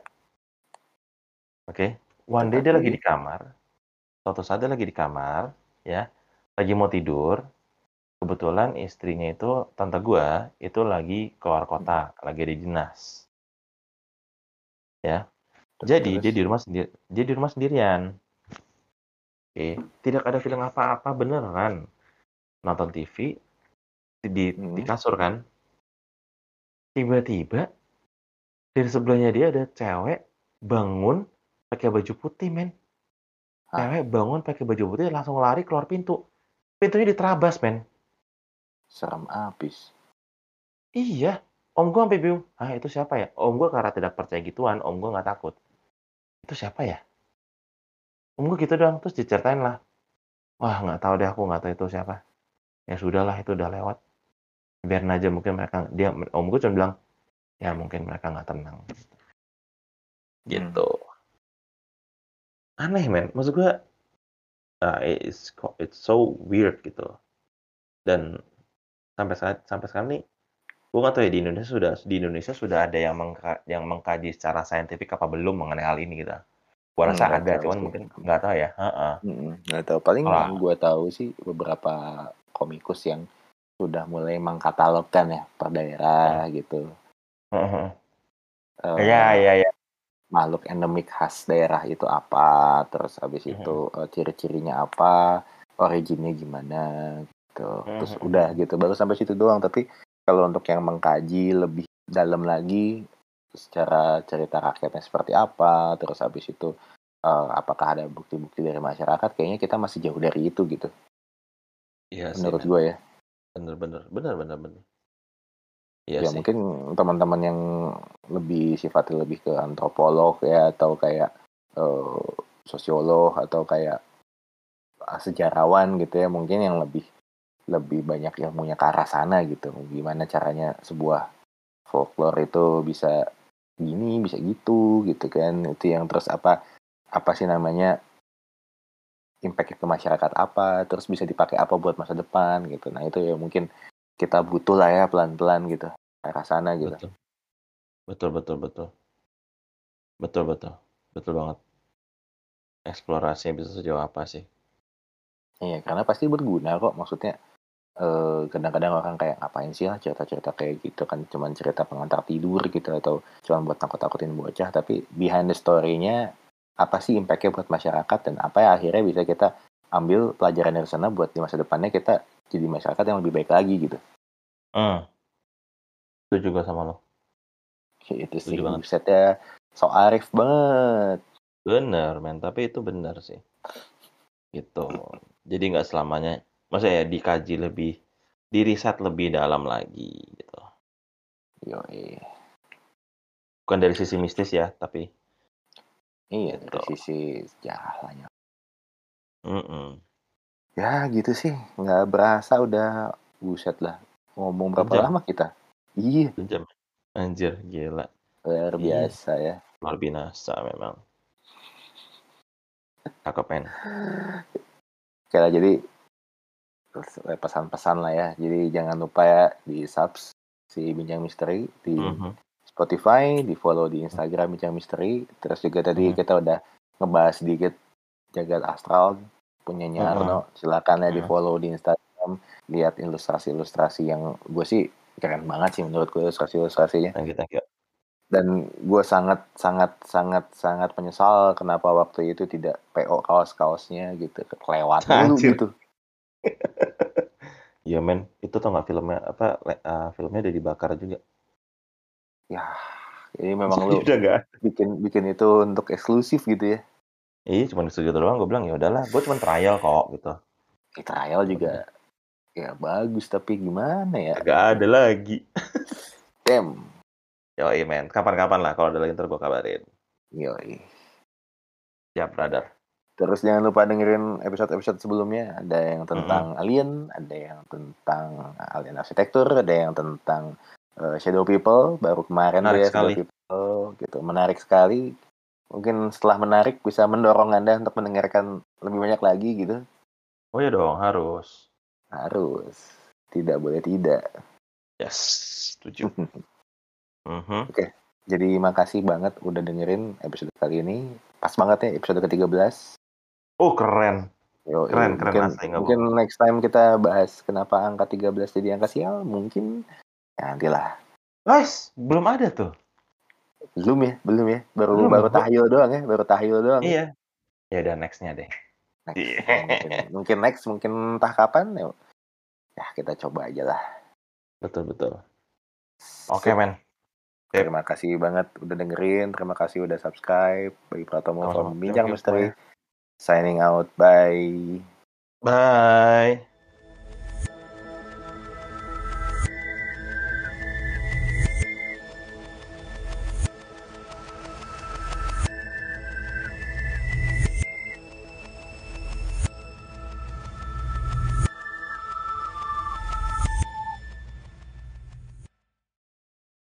Oke. One day dia lagi di kamar, suatu saat dia lagi di kamar, ya, lagi mau tidur, kebetulan istrinya itu, tante gua, itu lagi keluar kota, lagi ada dinas. Ya. Jadi dia di rumah sendiri dia di rumah sendirian. Oke, tidak ada feeling apa-apa beneran. Nonton TV di di di Mhm. kasur kan. Tiba-tiba dari sebelahnya dia ada cewek bangun pakai baju putih, men. Cewek bangun pakai baju putih langsung lari keluar pintu. Pintunya diterabas, men. Serem abis. Iya. Om gua sampai bingung, "Ah, itu siapa ya?" Om gua karena tidak percaya gituan, om gua nggak takut. "Itu siapa ya?" Om gua gitu doang, terus diceritain lah. "Wah, nggak tahu deh aku, nggak tahu itu siapa." "Ya sudahlah, itu udah lewat. Biarin aja mungkin mereka" dia om gua cuma bilang, "Ya mungkin mereka nggak tenang." Hmm. Gitu. Aneh, men. Maksud gua, eee, it's co it's so weird gitu. Dan sampai saat sampai sekarang nih, gua nggak tahu ya di Indonesia sudah di Indonesia sudah ada yang mengka yang mengkaji secara saintifik apa belum mengenai hal ini gitu. Gua Mmm, rasa nggak ada, cuman sih. mungkin nggak tahu ya. Mhm, nggak tahu. Paling Wah. yang gua tahu sih beberapa komikus yang sudah mulai mengkatalogkan ya per daerah gitu. Heeh. Iya Eee, iya iya. makhluk endemik khas daerah itu apa, terus habis Mhm. itu, eee, ciri-cirinya apa, originnya gimana gitu. Terus udah gitu, baru sampai situ doang. Tapi kalau untuk yang mengkaji lebih dalam lagi secara cerita rakyatnya seperti apa, terus habis itu uh, apakah ada bukti-bukti dari masyarakat? Kayaknya kita masih jauh dari itu gitu. Iya Menurut gue ya. Bener bener bener bener bener. Iya ya sih. mungkin teman-teman yang lebih sifatnya lebih ke antropolog ya atau kayak uh, sosiolog atau kayak sejarawan gitu ya mungkin yang lebih lebih banyak ilmunya ke arah sana gitu. Gimana caranya sebuah folklore itu bisa gini bisa gitu gitu kan. Itu yang terus apa apa sih namanya impact ke masyarakat apa terus bisa dipakai apa buat masa depan gitu. Nah itu ya mungkin kita butuh lah ya pelan-pelan gitu arah sana gitu. Betul. Betul betul betul. Betul betul. Betul banget. Eksplorasinya bisa sejauh apa sih? Iya karena pasti berguna kok. Maksudnya kadang kadang-kadang orang kayak ngapain sih lah cerita-cerita kayak gitu? Kan cuman cerita pengantar tidur gitu atau cuman buat takut-takutin bocah. Tapi behind the story-nya apa sih impact-nya buat masyarakat dan apa ya akhirnya bisa kita ambil pelajaran dari sana buat di masa depannya kita jadi masyarakat yang lebih baik lagi gitu. Hmm. Itu juga sama lo. Itu sih buset ya. So arif banget. Bener men, tapi itu bener sih. Gitu. Jadi nggak selamanya Maksudnya ya dikaji lebih, diriset lebih dalam lagi gitu. Yoi. Bukan dari sisi mistis ya, tapi Iya, gitu. dari sisi sejarahnya. Mm -mm. Ya gitu sih, nggak berasa udah buset lah. Ngomong berapa Sejam. lama kita? Iya. Sejam. Anjir, gila. Luar biasa iya. ya. Luar biasa memang. Cakep men. Oke jadi pesan-pesan lah ya. Jadi jangan lupa ya di subs si Bincang Misteri di mm -hmm. Spotify, di follow di Instagram Bincang Misteri. Terus juga tadi mm -hmm. kita udah ngebahas sedikit jagat astral punya Arno. Mm -hmm. Silakan ya di follow di Instagram, lihat ilustrasi-ilustrasi yang gue sih keren banget sih menurut gue ilustrasi-ilustrasinya. Thank you, thank you. Dan gue sangat sangat sangat sangat menyesal kenapa waktu itu tidak PO kaos-kaosnya gitu kelewat [LAUGHS] dulu gitu. [LAUGHS] Iya men, itu tau gak filmnya apa uh, filmnya udah dibakar juga. Ya, ini memang lu udah gak? bikin bikin itu untuk eksklusif gitu ya. Iya, cuma setuju doang. Gue bilang ya udahlah, gue cuma trial kok gitu. Ya, trial juga ya bagus tapi gimana ya? Gak ada lagi. [LAUGHS] Damn. Yoi men, kapan-kapan lah kalau ada lagi ntar gue kabarin. Yoi. Siap brother. Terus jangan lupa dengerin episode-episode sebelumnya. Ada yang tentang mm -hmm. alien, ada yang tentang alien arsitektur, ada yang tentang uh, shadow people. Baru kemarin menarik ya shadow people, gitu. Menarik sekali. Mungkin setelah menarik bisa mendorong anda untuk mendengarkan lebih banyak lagi gitu. Oh ya dong, harus. Harus. Tidak boleh tidak. Yes, setuju. -hmm. [LAUGHS] Oke. Okay. Jadi makasih banget udah dengerin episode kali ini. Pas banget ya episode ke-13. Oh keren. Yo, keren, keren. Mungkin, mungkin next time kita bahas kenapa angka 13 jadi angka sial. Mungkin ya nantilah. Guys, belum ada tuh. Belum ya, belum ya. Baru belum, baru tahyul doang ya, baru tahyul doang. Iya. Ya udah nextnya deh. Next. Yeah. mungkin, mungkin next, mungkin entah kapan ya. Ya kita coba aja lah. Betul betul. Oke okay, men. Terima kasih banget udah dengerin, terima kasih udah subscribe. Bagi Pratomo oh, from Bincang Misteri. Signing out. Bye. Bye.